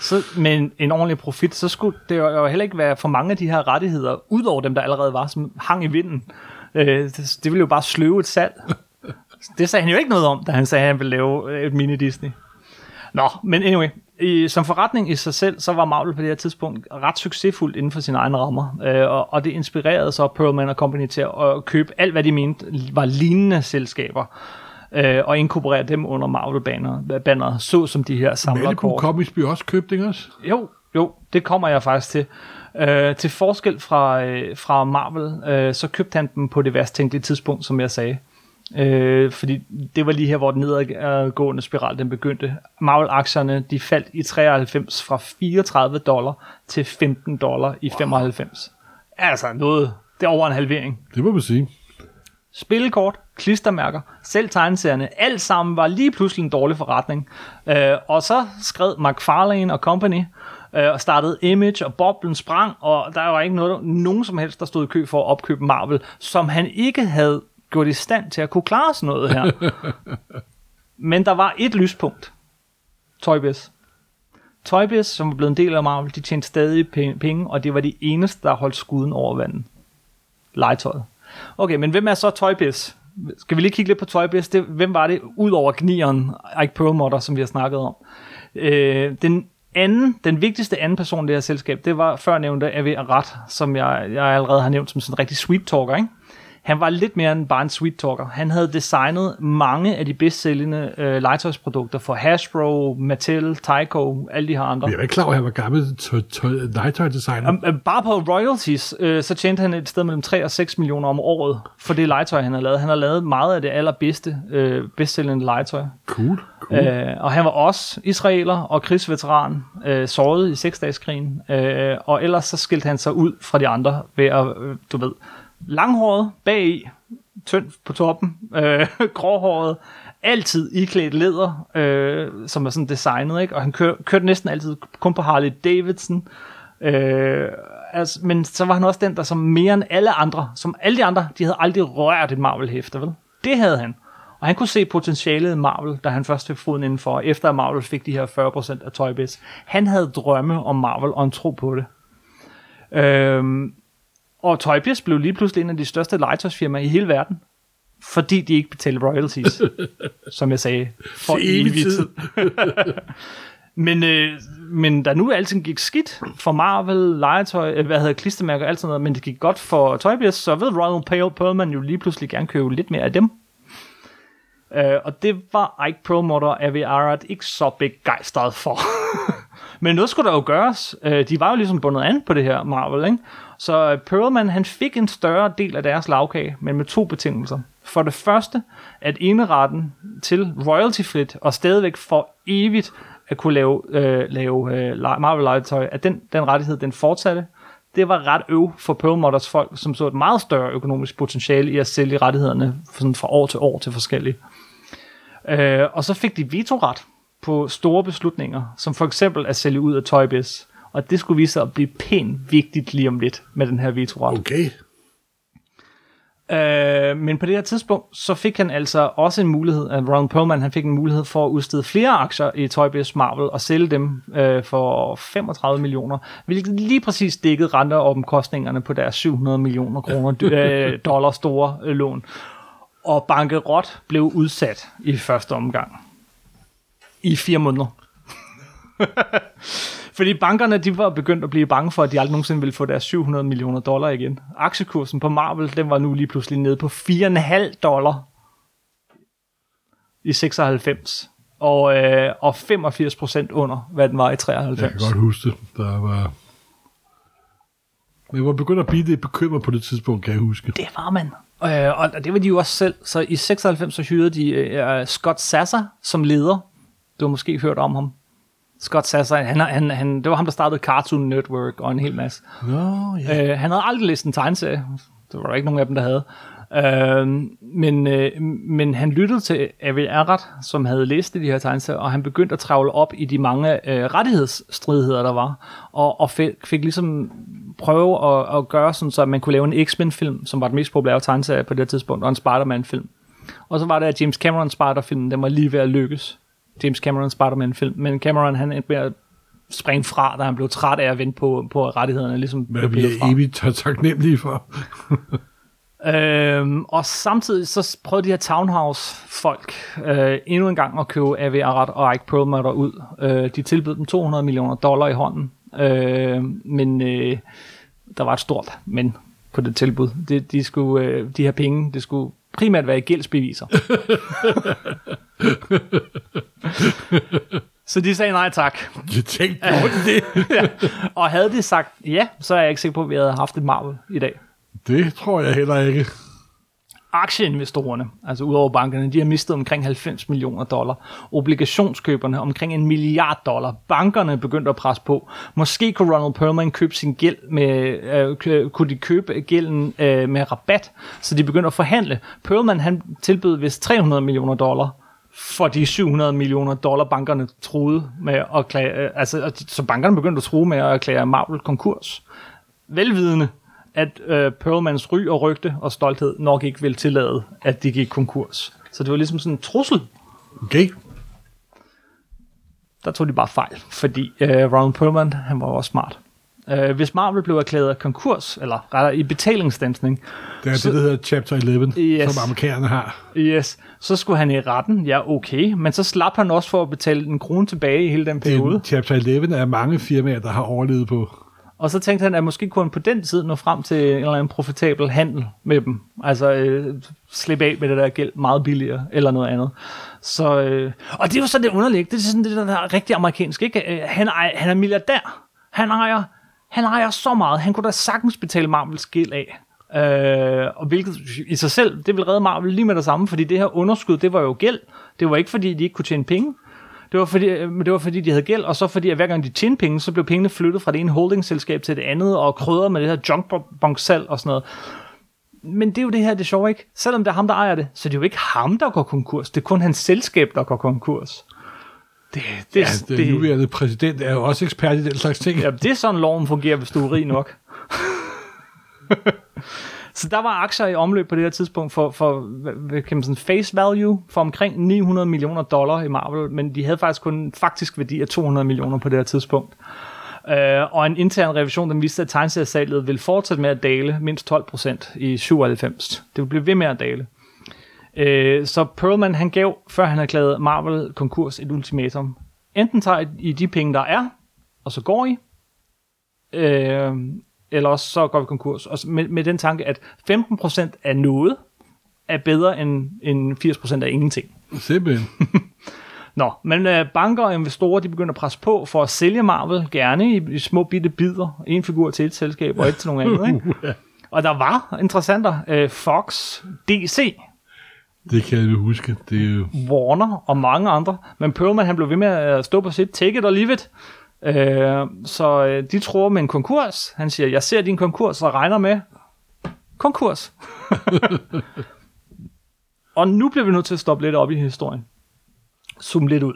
så med en, en ordentlig profit, så skulle det jo jo heller ikke være for mange af de her rettigheder, udover dem, der allerede var, som hang i vinden. Øh, det, det ville jo bare sløve et salg. Det sagde han jo ikke noget om, da han sagde, at han ville lave et mini-Disney. Nå, men anyway, i, som forretning i sig selv, så var Marvel på det her tidspunkt ret succesfuldt inden for sine egne rammer, øh, og, og det inspirerede så Perlman og Company til at købe alt, hvad de mente var lignende selskaber, øh, og inkorporere dem under Marvel-banner, så som de her Malibu samlerkort. Comics blev også købt, ikke også? Jo, jo, det kommer jeg faktisk til. Øh, til forskel fra, øh, fra Marvel, øh, så købte han dem på det værst tænkelige tidspunkt, som jeg sagde. Øh, fordi det var lige her, hvor den nedadgående spiral den begyndte. Marvel-aktierne de faldt i 93 fra 34 dollar til 15 dollar i 95. Altså noget, det er over en halvering. Det må man sige. Spillekort, klistermærker, selv tegneserierne, alt sammen var lige pludselig en dårlig forretning. Øh, og så skrev McFarlane og Company øh, og startede Image, og boblen sprang, og der var ikke noget, nogen som helst, der stod i kø for at opkøbe Marvel, som han ikke havde gjort i stand til at kunne klare sådan noget her. Men der var et lyspunkt. Toy Biz. Toy Biz, som var blevet en del af Marvel, de tjente stadig pe- penge, og det var de eneste, der holdt skuden over vandet. Legetøjet. Okay, men hvem er så Toy Biz? Skal vi lige kigge lidt på Toy Biz? Det, hvem var det, ud over gnieren, Ike Perlmutter, som vi har snakket om? Øh, den anden, den vigtigste anden person i det her selskab, det var før nævnte Avi Arat, som jeg, jeg allerede har nævnt som sådan en rigtig sweet talker, ikke? Han var lidt mere end bare en sweet talker. Han havde designet mange af de bedst sælgende øh, legetøjsprodukter for Hasbro, Mattel, Tyco, alle de her andre. Jeg er ikke klar over, at han var gammel tø- tø- legetøj-designer. Um, uh, bare på royalties, øh, så tjente han et sted mellem 3 og 6 millioner om året for det legetøj, han har lavet. Han har lavet meget af det allerbedste, øh, bedstsælgende legetøj. Cool, cool. Øh, og han var også israeler og krigsveteran, øh, såret i seksdageskrigen. Øh, og ellers så skilte han sig ud fra de andre ved at, øh, du ved, langhåret bagi, tynd på toppen, øh, gråhåret, altid iklædt læder, øh, som er sådan designet, ikke? og han kør, kørte næsten altid kun på Harley Davidson. Øh, altså, men så var han også den, der som mere end alle andre, som alle de andre, de havde aldrig rørt et Marvel-hæfte, vel? Det havde han. Og han kunne se potentialet i Marvel, da han først fik foden indenfor, efter at Marvel fik de her 40% af Toy Biz. Han havde drømme om Marvel og en tro på det. Øhm, og Toy Biz blev lige pludselig en af de største legetøjsfirmaer i hele verden, fordi de ikke betalte royalties, som jeg sagde, for evig tid. men, øh, men da nu alting gik skidt for Marvel, legetøj, øh, hvad hedder klistermærker og alt sådan noget, men det gik godt for Toy Biz, så ved Royal Perlman jo lige pludselig gerne købe lidt mere af dem. Øh, og det var Ike Perlmutter og Avi Arad ikke så begejstret for. Men noget skulle der jo gøres. Øh, de var jo ligesom bundet an på det her Marvel, ikke? Så Pearlman, Perlman, han fik en større del af deres lavkage, men med to betingelser. For det første, at eneretten til royalty-frit og stadigvæk for evigt at kunne lave, øh, lave øh, Marvel-legetøj, at den, den rettighed, den fortsatte. Det var ret øv for Perlmutters folk, som så et meget større økonomisk potentiale i at sælge rettighederne sådan fra år til år til forskellige. Øh, og så fik de vetoret på store beslutninger, som for eksempel at sælge ud af Toy Biz. Og det skulle vise sig at blive pænt vigtigt lige om lidt med den her vetoret. Okay. Øh, men på det her tidspunkt, så fik han altså også en mulighed, at Ron Perlman han fik en mulighed for at udstede flere aktier i Toy Biz Marvel og sælge dem øh, for 35 millioner, hvilket lige præcis dækkede renter og omkostningerne på deres 700 millioner kroner øh, dollar store øh, lån. Og bankerot blev udsat i første omgang. I fire måneder. Fordi bankerne, de var begyndt at blive bange for, at de aldrig nogensinde ville få deres 700 millioner dollar igen. Aktiekursen på Marvel, den var nu lige pludselig nede på 4,5 dollar i 96. Og, øh, og 85 procent under, hvad den var i 93. Jeg kan godt huske det. Der var... Men jeg var begyndt at blive lidt bekymret på det tidspunkt, kan jeg huske. Det var man. Øh, og det var de jo også selv. Så i 96 så hyrede de øh, Scott Sasser som leder. Du har måske hørt om ham. Scott Sasser, han, han, han, det var ham, der startede Cartoon Network og en hel masse. Nå, ja. Øh, han havde aldrig læst en tegneserie. Det var der ikke nogen af dem, der havde. Øh, men, øh, men han lyttede til Avi Arad, som havde læst de her tegneserier, og han begyndte at travle op i de mange øh, rettighedsstridigheder, der var, og, og fik, fik ligesom prøve at, at gøre sådan, så man kunne lave en X-Men-film, som var den mest populære tegneserie på det tidspunkt, og en Spider-Man-film. Og så var det, at James Cameron Spider-filmen, den var lige ved at lykkes. James Cameron Spider-Man-film, men Cameron han endte med at springe fra, da han blev træt af at vente på, på rettighederne, ligesom Hvad vi er evigt tak- taknemmelige for. Øhm, og samtidig så prøvede de her Townhouse-folk øh, endnu en gang at købe A.V. Arad og Ike Perlmutter ud. Øh, de tilbød dem 200 millioner dollar i hånden, øh, men øh, der var et stort men på det tilbud. De, de, skulle, øh, de her penge, det skulle primært være i gældsbeviser. så de sagde nej tak. Jeg tænkte på det. ja. Og havde de sagt ja, så er jeg ikke sikker på, at vi havde haft et Marvel i dag. Det tror jeg heller ikke. Aktieinvestorerne, altså udover bankerne, de har mistet omkring 90 millioner dollar. Obligationskøberne omkring en milliard dollar. Bankerne begyndte at presse på. Måske kunne Ronald Perlman købe sin gæld med, øh, kunne de købe gælden øh, med rabat, så de begyndte at forhandle. Perlman han tilbød vist 300 millioner dollar for de 700 millioner dollar, bankerne troede med at klage, øh, altså, så bankerne begyndte at tro med at erklære Marvel konkurs. Velvidende, at øh, Perlmans ry og rygte og stolthed nok ikke ville tillade, at de gik konkurs. Så det var ligesom sådan en trussel. Okay. Der tog de bare fejl, fordi øh, Ron Perlman, han var også smart. Øh, hvis Marvel blev erklæret konkurs, eller rettere i betalingsstansning, Det er Så- det, der hedder Chapter 11, Yes. som amerikanerne har. yes, så skulle han i retten, ja okay, men så slap han også for at betale en krone tilbage i hele den periode. En Chapter 11 er mange firmaer, der har overlevet på. Og så tænkte han, at måske kunne han på den tid nå frem til en eller anden profitabel handel med dem. Altså øh, slippe af med det der gæld meget billigere, eller noget andet. Så, øh, og det er jo så det underlige, det er sådan det der, der er rigtig amerikansk, ikke? Øh, han, ejer, han er milliardær. Han ejer, han ejer så meget, han kunne da sagtens betale Marvels gæld af. Øh, og hvilket i sig selv, det vil redde Marvel lige med det samme, fordi det her underskud, det var jo gæld. Det var ikke fordi, de ikke kunne tjene penge. Det var, fordi, øh, det var fordi, de havde gæld, og så fordi, at hver gang de tjente penge, så blev pengene flyttet fra det ene holdingselskab til det andet, og krydret med det her junkbonk-salg og sådan noget. Men det er jo det her, det sjovt, ikke? Selvom det er ham, der ejer det, så det er jo ikke ham, der går konkurs. Det er kun hans selskab, der går konkurs. Det, det, Ja, den det, nuværende præsident er jo også ekspert i den slags ting. Ja, det er sådan, loven fungerer, hvis du er rig nok. så der var aktier i omløb på det her tidspunkt for, for hvad, kan man sådan, face value for omkring 900 millioner dollar i Marvel, men de havde faktisk kun en faktisk værdi af 200 millioner på det her tidspunkt. Uh, og en intern revision, den viste, at tegneseriesalget ville fortsætte med at dale mindst 12% i 97. Det ville blive ved med at dale. Uh, så Perlman, han gav, før han erklærede Marvel konkurs, et ultimatum. Enten tager I de penge, der er, og så går I, øh, eller også så går vi konkurs. Og med, med den tanke, at 15% af noget er bedre end, end 80% af ingenting. Simpelthen. Nå, men øh, banker og investorer, de begynder at presse på for at sælge Marvel, gerne i, i små bitte bidder. En figur til et selskab, og et til nogle andet. Ikke? Og der var interessenter. Øh, Fox, DC, Det kan jeg huske. Det er jo... Warner og mange andre. Men Perlman, han blev ved med at stå på sit take it or leave it. Øh, så øh, de tror med en konkurs. Han siger, jeg ser din konkurs og regner med konkurs. og nu bliver vi nødt til at stoppe lidt op i historien. zoome lidt ud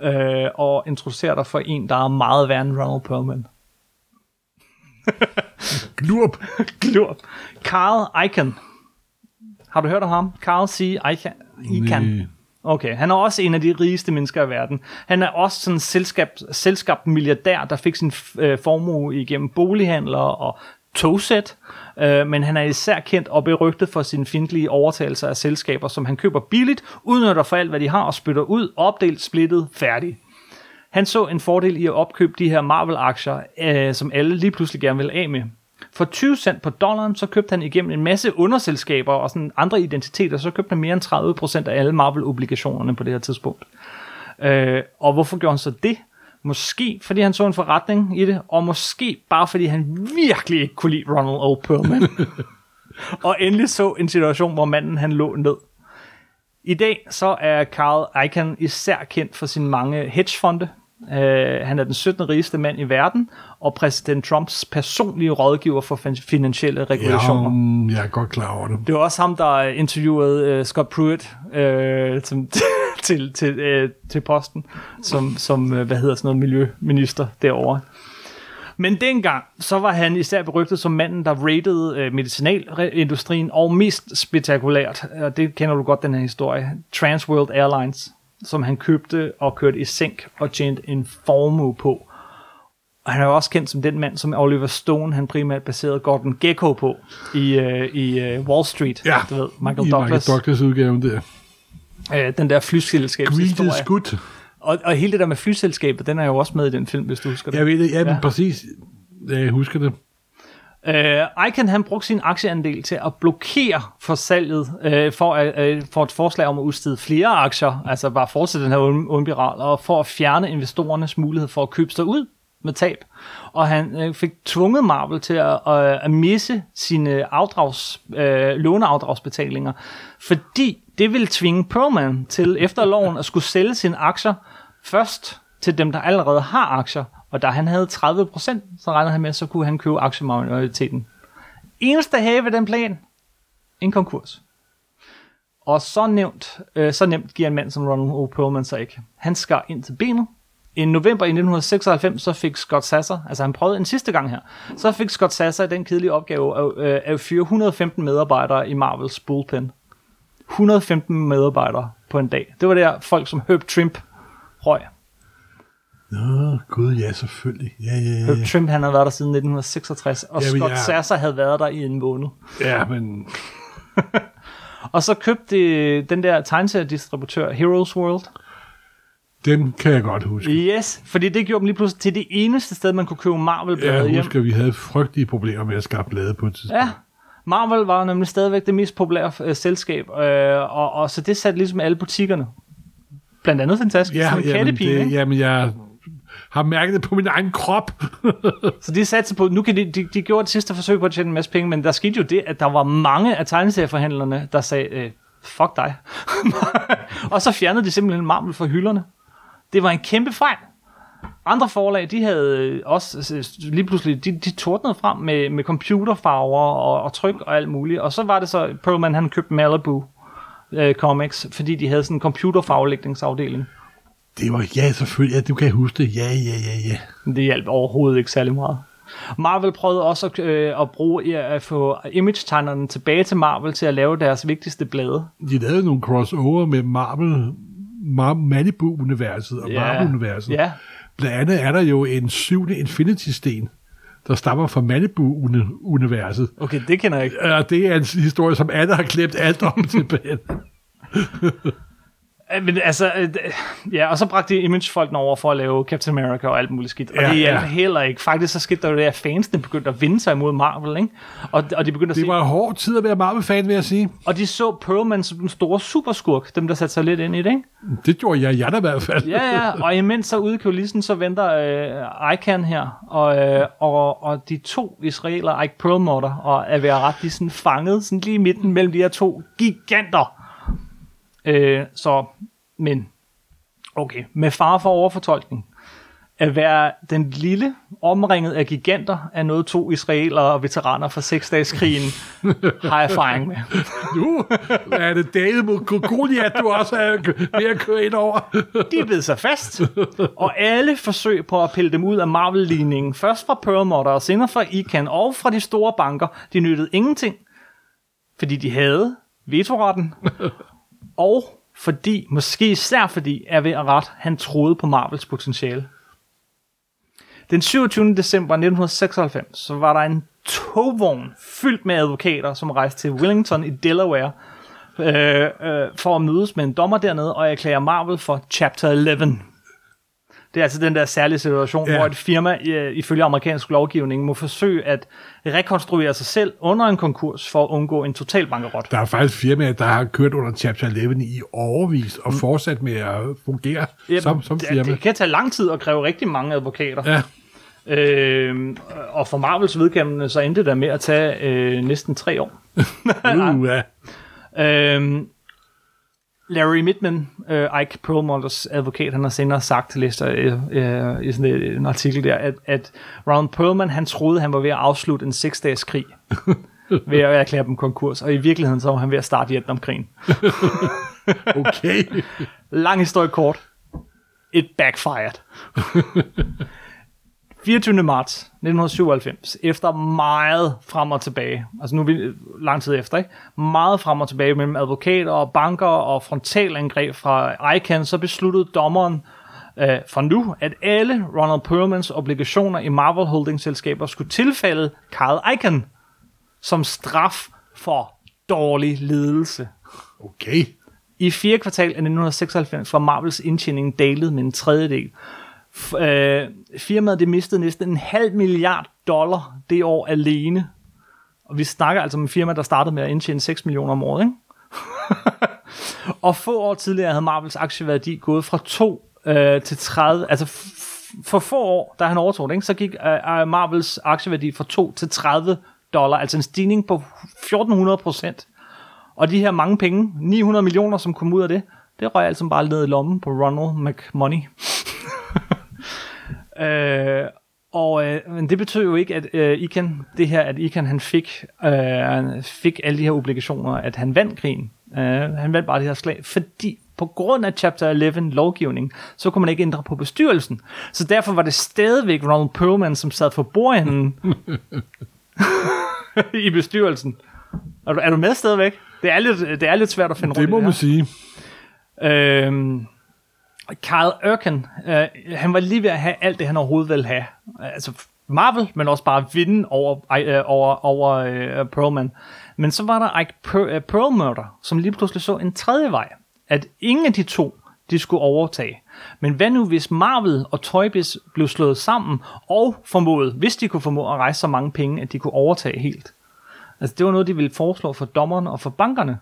øh, og introducere dig for en, der er meget værre end Ronald Perlman. Glurp. Glurp. Carl Icahn. Har du hørt om ham? Carl C. Icahn. Icahn. Nej. Okay, han er også en af de rigeste mennesker i verden. Han er også sådan en selskab, selskab milliardær, der fik sin øh, formue igennem bolighandler og togsæt. Øh, men han er især kendt og berygtet for sine fjendtlige overtagelser af selskaber, som han køber billigt, udnytter for alt, hvad de har, og spytter ud, opdelt, splittet, færdig. Han så en fordel i at opkøbe de her Marvel-aktier, øh, som alle lige pludselig gerne vil af med. For 20 cent på dollaren, så købte han igennem en masse underselskaber og sådan andre identiteter, så købte han mere end 30% af alle Marvel-obligationerne på det her tidspunkt. Øh, og hvorfor gjorde han så det? Måske fordi han så en forretning i det, og måske bare fordi han virkelig ikke kunne lide Ronald O. Perlman. og endelig så en situation, hvor manden han lå ned. I dag så er Carl Icahn især kendt for sine mange hedgefonde. Uh, han er den 17. rigeste mand i verden, og præsident Trumps personlige rådgiver for fin- finansielle regulationer. Ja, mm, jeg er godt klar over det. Det var også ham, der interviewede uh, Scott Pruitt uh, som, til, til, uh, til posten, som, som uh, hvad hedder sådan noget, miljøminister derovre. Men dengang, så var han især berygtet som manden, der rated øh, medicinalindustrien, og mest spektakulært, og det kender du godt, den her historie, Transworld Airlines, som han købte og kørte i sænk og tjente en formue på. Og han er jo også kendt som den mand, som Oliver Stone, han primært baserede Gordon Gekko på i, øh, i øh, Wall Street. Ja, du ved, Michael i Douglas. Michael Douglas udgaven der. Øh, den der Greed flyselskabshistorie. is good. Og, og hele det der med flyselskabet, den er jo også med i den film, hvis du husker det. Jeg ved det, ja, men Ja. præcis. Ja, jeg husker det. Øh, uh, Icahn han brugte sin aktieandel til at blokere for salget uh, for, uh, for et forslag om at udstede flere aktier, altså bare fortsætte den her ond- og for at fjerne investorernes mulighed for at købe sig ud med tab. Og han uh, fik tvunget Marvel til at, uh, at misse sine afdrags, uh, låneafdragsbetalinger, fordi det ville tvinge Perlman til efter loven at skulle sælge sine aktier først til dem, der allerede har aktier, og da han havde 30%, så regnede han med, så kunne han købe aktiemajoriteten. Eneste have ved den plan, en konkurs. Og så nemt, øh, så nemt giver en mand som Ronald O. Perlman sig ikke. Han skar ind til benet. I november i 1996, så fik Scott Sasser, altså han prøvede en sidste gang her, så fik Scott Sasser den kedelige opgave af, øh, at fyre 115 medarbejdere i Marvels bullpen. 115 medarbejdere på en dag. Det var der folk som Herb Trimp røg. Nå, gud, ja, selvfølgelig. Ja, ja, ja. Trimp, han havde været der siden 1966, og Jamen, Scott ja. Sasser havde været der i en måned. Ja, men Og så købte de den der tegneseriedistributør Heroes World. dem kan jeg godt huske. Yes, fordi det gjorde dem lige pludselig til det eneste sted, man kunne købe Marvel-blade Jeg hjem. husker, at vi havde frygtelige problemer med at skaffe blade på et tidspunkt. Ja, Marvel var nemlig stadigvæk det mest populære øh, selskab, øh, og, og så det satte ligesom alle butikkerne. Blandt andet fantastisk, ja, som en jamen, kattepige, det, ikke? jamen, jeg har mærket det på min egen krop. Så de satte på, nu kan de, de, de gjorde et sidste forsøg på at tjene en masse penge, men der skete jo det, at der var mange af tegneserieforhandlerne, der sagde, øh, fuck dig. og så fjernede de simpelthen Marvel fra hylderne. Det var en kæmpe fejl. Andre forlag, de havde øh, også øh, lige pludselig, de, de tordnede frem med, med computerfarver og, og tryk og alt muligt. Og så var det så, Perlman han købte Malibu øh, Comics, fordi de havde sådan en computerfarvelægningsafdeling. Det var, ja, selvfølgelig. Ja, du kan huske det. Ja, ja, ja, ja. Det hjalp overhovedet ikke særlig meget. Marvel prøvede også at, øh, at bruge at få image-tegnerne tilbage til Marvel til at lave deres vigtigste blade. De lavede nogle crossover med Marvel, Mar- Malibu-universet og Ja. Marvel-universet. Ja, Blandt andet er der jo en syvende Infinity-sten, der stammer fra Malibu-universet. okay, det kender jeg ikke. Og det er en historie, som alle har glemt alt om tilbage. Øh, Men altså, øh, ja, og så bragte de image-folkene over for at lave Captain America og alt muligt skidt. Og Ja, det hjalp ja. heller ikke. Faktisk så skete der jo det, at fansene begyndte at vinde sig imod Marvel, ikke? Og, og de begyndte at Det var en hård tid at være Marvel-fan, vil jeg sige. og de så Perlman som den store superskurk, dem der satte sig lidt ind i det, ikke? Det gjorde jeg, jeg da i hvert fald. Ja, ja, og imens så ude i kulissen, så venter øh, Icahn her, og, øh, og, og de to israeler, Ike Perlmutter og er ved at ret, de er sådan fanget sådan lige i midten mellem de her to giganter. Øh, så, men, okay, med far for overfortolkning, at være den lille omringet af giganter, er noget to israelere og veteraner fra seksdageskrigen har erfaring med. Nu er det David mod Goliath, du også er ved at køre ind over. De er blevet sig fast, og alle forsøg på at pille dem ud af Marvel-ligningen, først fra Perlmutter og senere fra Ican og fra de store banker, de nyttede ingenting, fordi de havde vetoretten, og fordi, måske især fordi, er ved at ret, han troede på Marvels potentiale. Den 27. december 1996, så var der en togvogn fyldt med advokater, som rejste til Wellington i Delaware, øh, øh, for at mødes med en dommer dernede og erklære Marvel for Chapter 11. Det er altså den der særlige situation, Ja. ja. hvor et firma ifølge amerikansk lovgivning må forsøge at rekonstruere sig selv under en konkurs for at undgå en total bankerot. Der er faktisk firmaer, der har kørt under Chapter 11 i overvis og fortsat med at fungere som, som det, firma. det kan tage lang tid at kræve rigtig mange advokater. Ja, Øh, og for Marvels vedkommende, så endte det der med at tage øh, næsten tre år. uh, ja. Øh, Larry Midman, øh, Ike Perlmutters advokat, han har senere sagt til Lester øh, øh, i sådan et, en artikel der, at, at Ron Perlman, han troede, han var ved at afslutte en seksdages krig ved at erklære dem konkurs, og i virkeligheden så var han ved at starte Vietnamkrigen. Okay. Lang historie kort. It backfired. 24. marts 1997, efter meget frem og tilbage, altså nu er vi lang tid efter, ikke? meget frem og tilbage mellem advokater og banker og frontalangreb fra ICANN, så besluttede dommeren øh, for nu, at alle Ronald Perlmans obligationer i Marvel Holding-selskaber skulle tilfælde Carl Icahn som straf for dårlig ledelse. Okay. I fjerde kvartal af 1996 var Marvels indtjening dalet med en tredjedel. Øh, firmaet det mistede næsten en halv milliard dollar det år alene. Og vi snakker altså om en firma, der startede med at indtjene 6 millioner om året. Ikke? og få år tidligere havde Marvels aktieværdi gået fra 2 øh, til 30. Altså f- for få år, da han overtog det, ikke, så gik øh, øh Marvels aktieværdi fra 2 til 30 dollar. Altså en stigning på 1400 procent. Og de her mange penge, 900 millioner, som kom ud af det, det røg altså bare ned i lommen på Ronald McMoney. øh, og øh, men det betød jo ikke, at øh, Ican, det her, at Ican han fik, øh, han fik alle de her obligationer, at han vandt krigen. Øh, han vandt bare det her slag, fordi på grund af Chapter 11 lovgivning, så kunne man ikke ændre på bestyrelsen. Så derfor var det stadigvæk Ronald Perlman, som sad for bordenden i bestyrelsen. Er du, er du med stadigvæk? Det er lidt, det er lidt svært at finde Det rundt må i man sige. Øhm, Carl Urken, øh, han var lige ved at have alt det, han overhovedet ville have. Altså Marvel, men også bare vinde over, øh, over, over øh, Perlman. Men så var der Ike per, øh, Perlmutter, som lige pludselig så en tredje vej. At ingen af de to, de skulle overtage. Men hvad nu, hvis Marvel og Toybiz blev slået sammen, og formodet, hvis de kunne formå at rejse så mange penge, at de kunne overtage helt? Altså, det var noget, de ville foreslå for dommerne og for bankerne.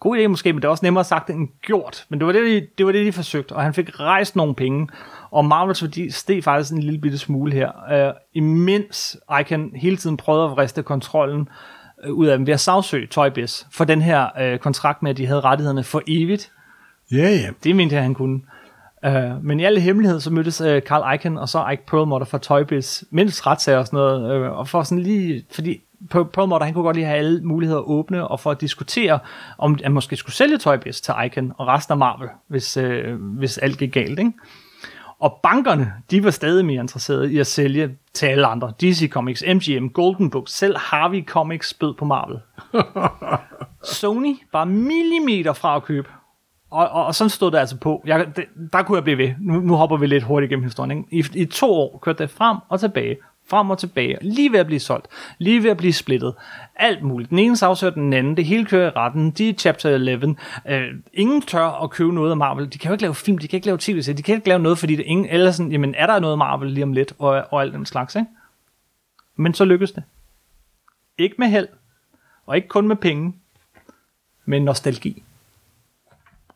God idé måske, men det er også nemmere sagt end gjort. Men det var det, de, det, var det, de forsøgte, og han fik rejst nogle penge. Og Marvels værdi steg faktisk en lille bitte smule her. Uh, imens Icon hele tiden prøvede at vriste kontrollen uh, ud af dem ved at sagsøge Toy Biz for den her uh, kontrakt med, at de havde rettighederne for evigt. Ja, ja. Det mente jeg, han kunne. Uh, men i alle hemmelighed, så mødtes uh, Carl Icahn og så Ike Perlmutter fra Toy Biz, mens retssager og sådan noget, uh, og for sådan lige, fordi Perlmutter, han kunne godt lige have alle muligheder åbne, og for at diskutere, om han måske skulle sælge Toy Biz til Icahn og resten af Marvel, hvis, uh, hvis alt gik galt, ikke? Og bankerne, de var stadig mere interesserede i at sælge til alle andre. DC Comics, MGM, Golden Books, selv Harvey Comics bød på Marvel. Sony var millimeter fra at købe. Og, og, og sådan stod det altså på. Jeg, det, der kunne jeg blive ved. Nu, nu hopper vi lidt hurtigt gennem historien. Ikke? I, I to år kørte det frem og tilbage. Frem og tilbage. Lige ved at blive solgt. Lige ved at blive splittet. Alt muligt. Den ene sagsøger den anden. Det hele kører i retten. De er chapter 11. Øh, ingen tør at købe noget af Marvel. De kan jo ikke lave film. De kan ikke lave tv De kan ikke lave noget, fordi det ingen... Eller sådan, jamen er der noget Marvel lige om lidt? Og, og alt den slags, ikke? Men så lykkedes det. Ikke med held. Og ikke kun med penge. Men nostalgi.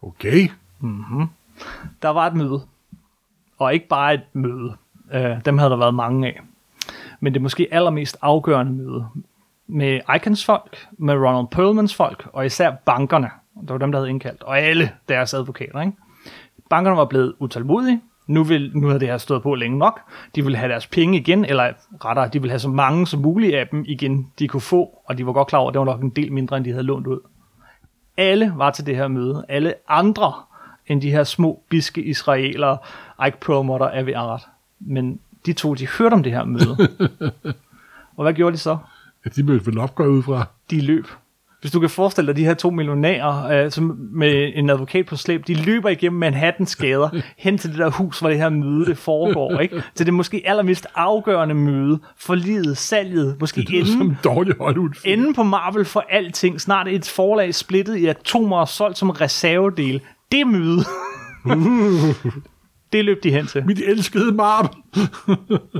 Okay. Der var et møde. Og ikke bare et møde. Øh, dem havde der været mange af. Men det måske allermest afgørende møde med Icons folk, med Ronald Perlmans folk, og især bankerne. Det var dem, der havde indkaldt. Og alle deres advokater. Ikke? Bankerne var blevet utålmodige. Nu, vil, nu havde det her stået på længe nok. De ville have deres penge igen, eller rettere, de ville have så mange som muligt af dem igen, de kunne få, og de var godt klar over, at det var nok en del mindre, end de havde lånt ud. Alle var til det her møde. Alle andre end de her små, biske israelere, Ike Perlmutter, er ved ret. Men de to, de hørte om det her møde. og hvad gjorde de så? Ja, de mødte vel op, går jeg ud fra. De løb. Hvis du kan forestille dig de her to millionærer øh, som med en advokat på slæb, de løber igennem Manhattans gader hen til det der hus, hvor det her møde det foregår. Ikke? Til det måske allermest afgørende møde for livet, salget, måske Det som enden, en dårlig enden på Marvel for alting. Snart et forlag splittet i atomer og solgt som reservedel. Det møde, det løb de hen til. Mit elskede Marvel.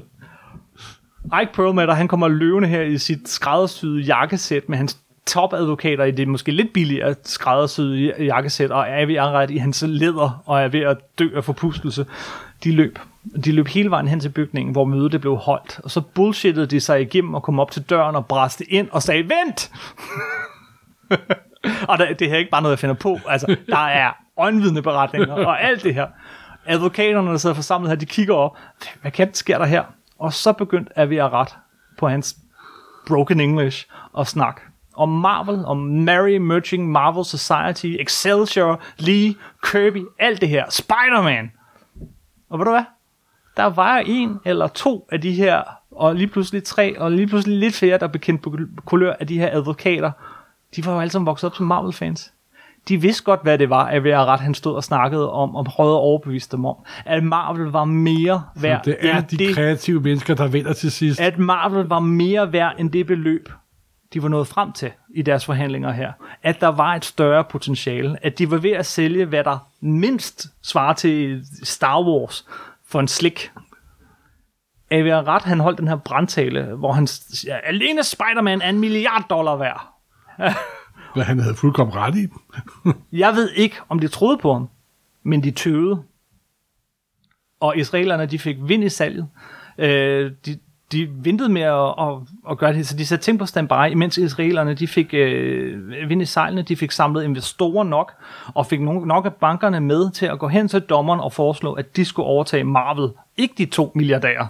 Ike Perlmutter, han kommer løvende her i sit skræddersyede jakkesæt med hans topadvokater i det måske lidt billigere skræddersyede jakkesæt, og er ved at rette i hans leder, og er ved at dø af forpustelse. De løb. De løb hele vejen hen til bygningen, hvor mødet det blev holdt. Og så bullshittede de sig igennem og kom op til døren og bræste ind og sagde, vent! og der, det her er ikke bare noget, jeg finder på. Altså, der er øjenvidende beretninger og alt det her. Advokaterne, der sidder forsamlet her, de kigger op. Hvad kan sker der her? Og så begyndte at vi at ret på hans broken English og snak om Marvel, om Mary Merching Marvel Society, Excelsior, Lee, Kirby, alt det her. Spider-Man. Og ved du hvad? Der var en eller to af de her, og lige pludselig tre, og lige pludselig lidt flere, der bekendt på kulør af de her advokater. De var jo alle sammen vokset op som Marvel-fans. De vidste godt, hvad det var, at være ret, han stod og snakkede om, og prøvede at overbevise dem om, at Marvel var mere værd Det er end de det, kreative mennesker, der vinder til sidst. at Marvel var mere værd end det beløb, de var nået frem til i deres forhandlinger her. At der var et større potentiale. At de var ved at sælge, hvad der mindst svarer til Star Wars for en slik. Avi Ret, han holdt den her brandtale, hvor han siger, alene Spider-Man er en milliard dollar værd. Hvad han havde fuldkommen ret i. Jeg ved ikke, om de troede på ham, men de tøvede. Og israelerne, de fik vind i salget. Øh, de, de ventede med at, at, at gøre det, så de satte ting på standby, imens israelerne, de fik øh, vind i sejlene, de fik samlet investorer nok, og fik nogle, nok af bankerne med til at gå hen til dommeren og foreslå, at de skulle overtage Marvel, ikke de to milliardærer,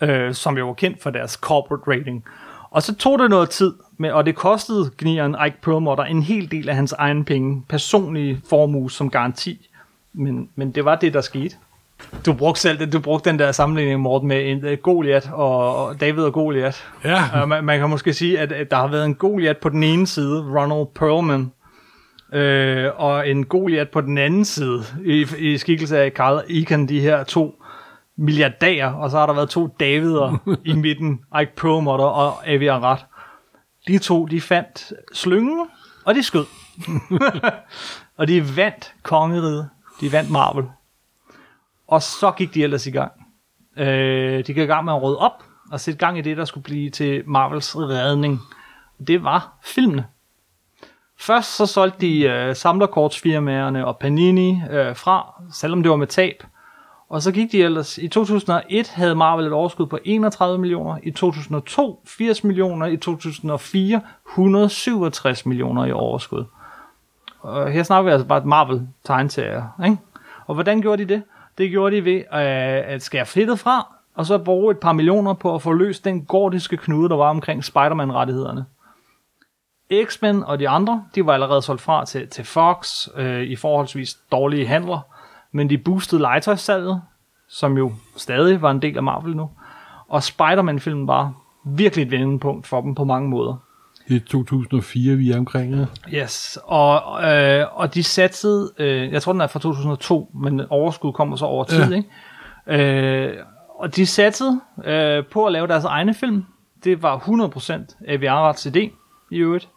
øh, som jo var kendt for deres corporate rating. Og så tog det noget tid, med, og det kostede gnieren Ike Perlmutter en hel del af hans egen penge, personlige formue som garanti. Men, men det var det, der skete. Du brugte selv det, du brugte den der sammenligning, Morten, med en uh, Goliath og, og David og Goliath. Ja, Uh, man, man kan måske sige, at, at der har været en Goliath på den ene side, Ronald Perlman, øh, og en Goliath på den anden side, i, i skikkelse af Carl Icahn, de her to milliardærer, og så har der været to Davider i midten, Ike Perlmutter og Avi Arad. De to, de fandt slyngen, og de skød. og de vandt kongeriget. De vandt Marvel. Og så gik de ellers i gang. Øh, de gik i gang med at råde op, og sætte gang i det, der skulle blive til Marvels redning. Det var filmene. Først så solgte de øh, samlerkortsfirmaerne og Panini øh, fra, selvom det var med tab. Og så gik de ellers, i 2001 havde Marvel et overskud på 31 millioner, i 2002 80 millioner, i 2004 167 millioner i overskud. Og her snakker vi altså bare et Marvel tegneserier, ikke? Og hvordan gjorde de det? Det gjorde de ved øh, at skære fedtet fra, og så bruge et par millioner på at få løst den gordiske knude, der var omkring Spider-Man-rettighederne. X-Men og de andre, de var allerede solgt fra til, til Fox øh, i forholdsvis dårlige handler, men de boostede legetøjssalget, som jo stadig var en del af Marvel nu. Og Spider-Man-filmen var virkelig et vendepunkt for dem på mange måder. det er 2004, vi er omkring. Ja. Yes, og, øh, og de satsede, øh, jeg tror den er fra 2002, men overskud kommer så over tid, Ja. ikke? Øh, og de satsede øh, på at lave deres egne film. Det var 100% AVR-ret CD i øvrigt.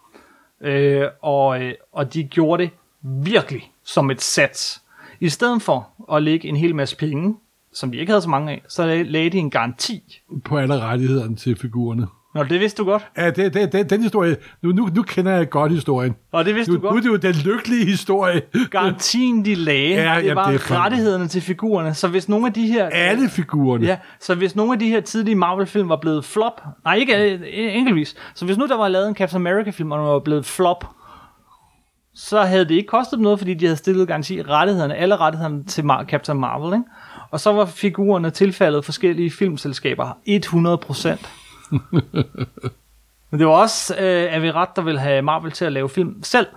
Øh, og, øh, og de gjorde det virkelig som et sats. I stedet for at lægge en hel masse penge, som de ikke havde så mange af, så lag- lagde de en garanti. På alle rettighederne til figurerne. Nå, det vidste du godt. Ja, det, det, det, den historie, nu, nu, nu kender jeg godt historien. Og det vidste Nu, du nu er godt. det jo den lykkelige historie. Garantien, de lagde, Ja, det jamen, var det er rettighederne til figurerne. Så hvis nogle af de her... Alle figurerne. Ja, så hvis nogle af de her tidlige Marvel-film var blevet flop, nej ikke enkeltvis, så hvis nu der var lavet en Captain America-film, og den var blevet flop, så havde det ikke kostet dem noget, fordi de havde stillet garanti rettighederne, alle rettighederne til Mar- Captain Marvel, ikke? Og så var figurerne tilfaldet forskellige filmselskaber 100 procent. Men det var også øh, Avirat, der ville have Marvel til at lave film selv.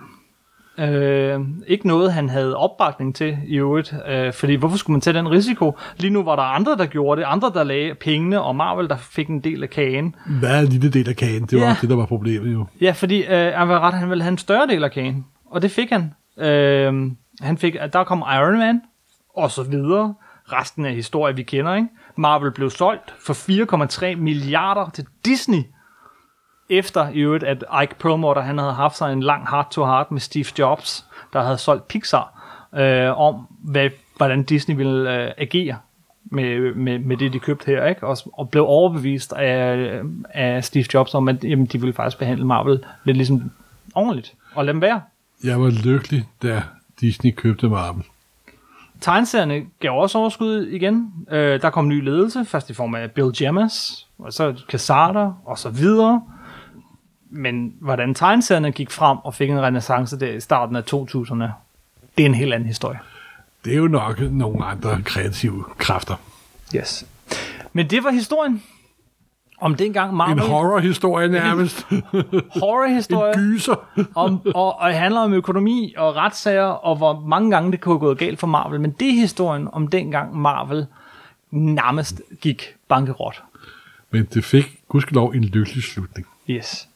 Øh, ikke noget, han havde opbakning til i øvrigt, øh, fordi hvorfor skulle man tage den risiko? Lige nu var der andre, der gjorde det, andre, der lagde pengene, og Marvel, der fik en del af kagen. Hvad er en lille del af kagen? Det var Ja. ja. det, der var problemet jo. Ja, fordi øh, Avirat, han ville have en større del af kagen, og det fik han. Øh, han fik, der kom Iron Man, og så videre. Resten af historien, vi kender, ikke? Marvel blev solgt for 4,3 milliarder til Disney, efter i øvrigt, at Ike Perlmutter, han havde haft sig en lang heart-to-heart med Steve Jobs, der havde solgt Pixar, øh, om hvad, hvordan Disney ville øh, agere med, med, med det, de købte her, ikke? Og, og blev overbevist af, af Steve Jobs om, at jamen, de ville faktisk behandle Marvel lidt ligesom ordentligt, og lade dem være. Jeg var lykkelig, da Disney købte Marvel. Tegneserierne gav også overskud igen. Øh, der kom ny ledelse, først i form af Bill Jammers, og så Casada, og så videre. Men hvordan tegneserierne gik frem og fik en renaissance der i starten af 2000'erne, det er en helt anden historie. Det er jo nok nogle andre kreative kræfter. Yes. Men det var historien om dengang En Marvel horrorhistorie nærmest. horrorhistorie en gyser. om, og, og det handler om økonomi og retssager, og hvor mange gange det kunne have gået galt for Marvel. Men det er historien om dengang Marvel nærmest gik bankerot. Men det fik gudskelov en lykkelig slutning. Yes.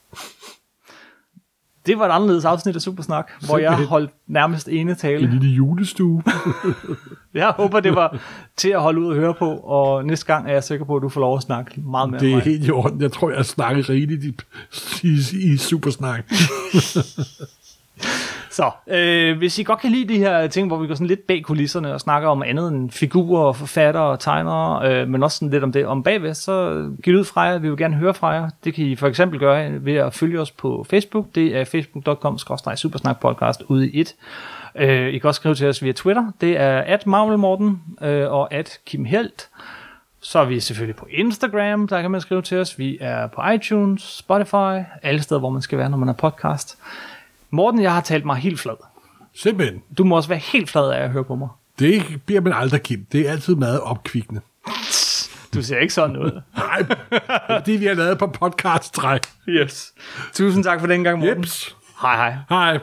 Det var et anderledes afsnit af Supersnak, hvor jeg holdt nærmest ene En tale. lille julestue. Jeg håber, det var til at holde ud og høre på, og næste gang er jeg sikker på, at du får lov at snakke meget mere Det er mig. helt i orden. Jeg tror, jeg snakker rigeligt i, i, i supersnak. Så, øh, hvis I godt kan lide de her ting, hvor vi går sådan lidt bag kulisserne og snakker om andet end figurer forfatter forfattere og tegnere, øh, men også sådan lidt om det om bagved, så giv ud fra jer. Vi vil gerne høre fra jer. Det kan I for eksempel gøre ved at følge os på Facebook. Det er facebook.com-supersnakpodcast ude i et. Øh, I kan også skrive til os via Twitter. Det er at Marvelmorten øh, og at Kim Helt. Så er vi selvfølgelig på Instagram, der kan man skrive til os. Vi er på iTunes, Spotify, alle steder, hvor man skal være, når man er podcast. Morten, jeg har talt mig helt flad. Simpelthen. Du må også være helt flad af at høre på mig. Det bliver man aldrig, Kim. Det er altid meget opkvikkende. Du ser ikke sådan ud. Nej, det vi har lavet på podcast-træk. Yes. Tusind tak for den gang, Morten. Jeps. Hej hej. Hej.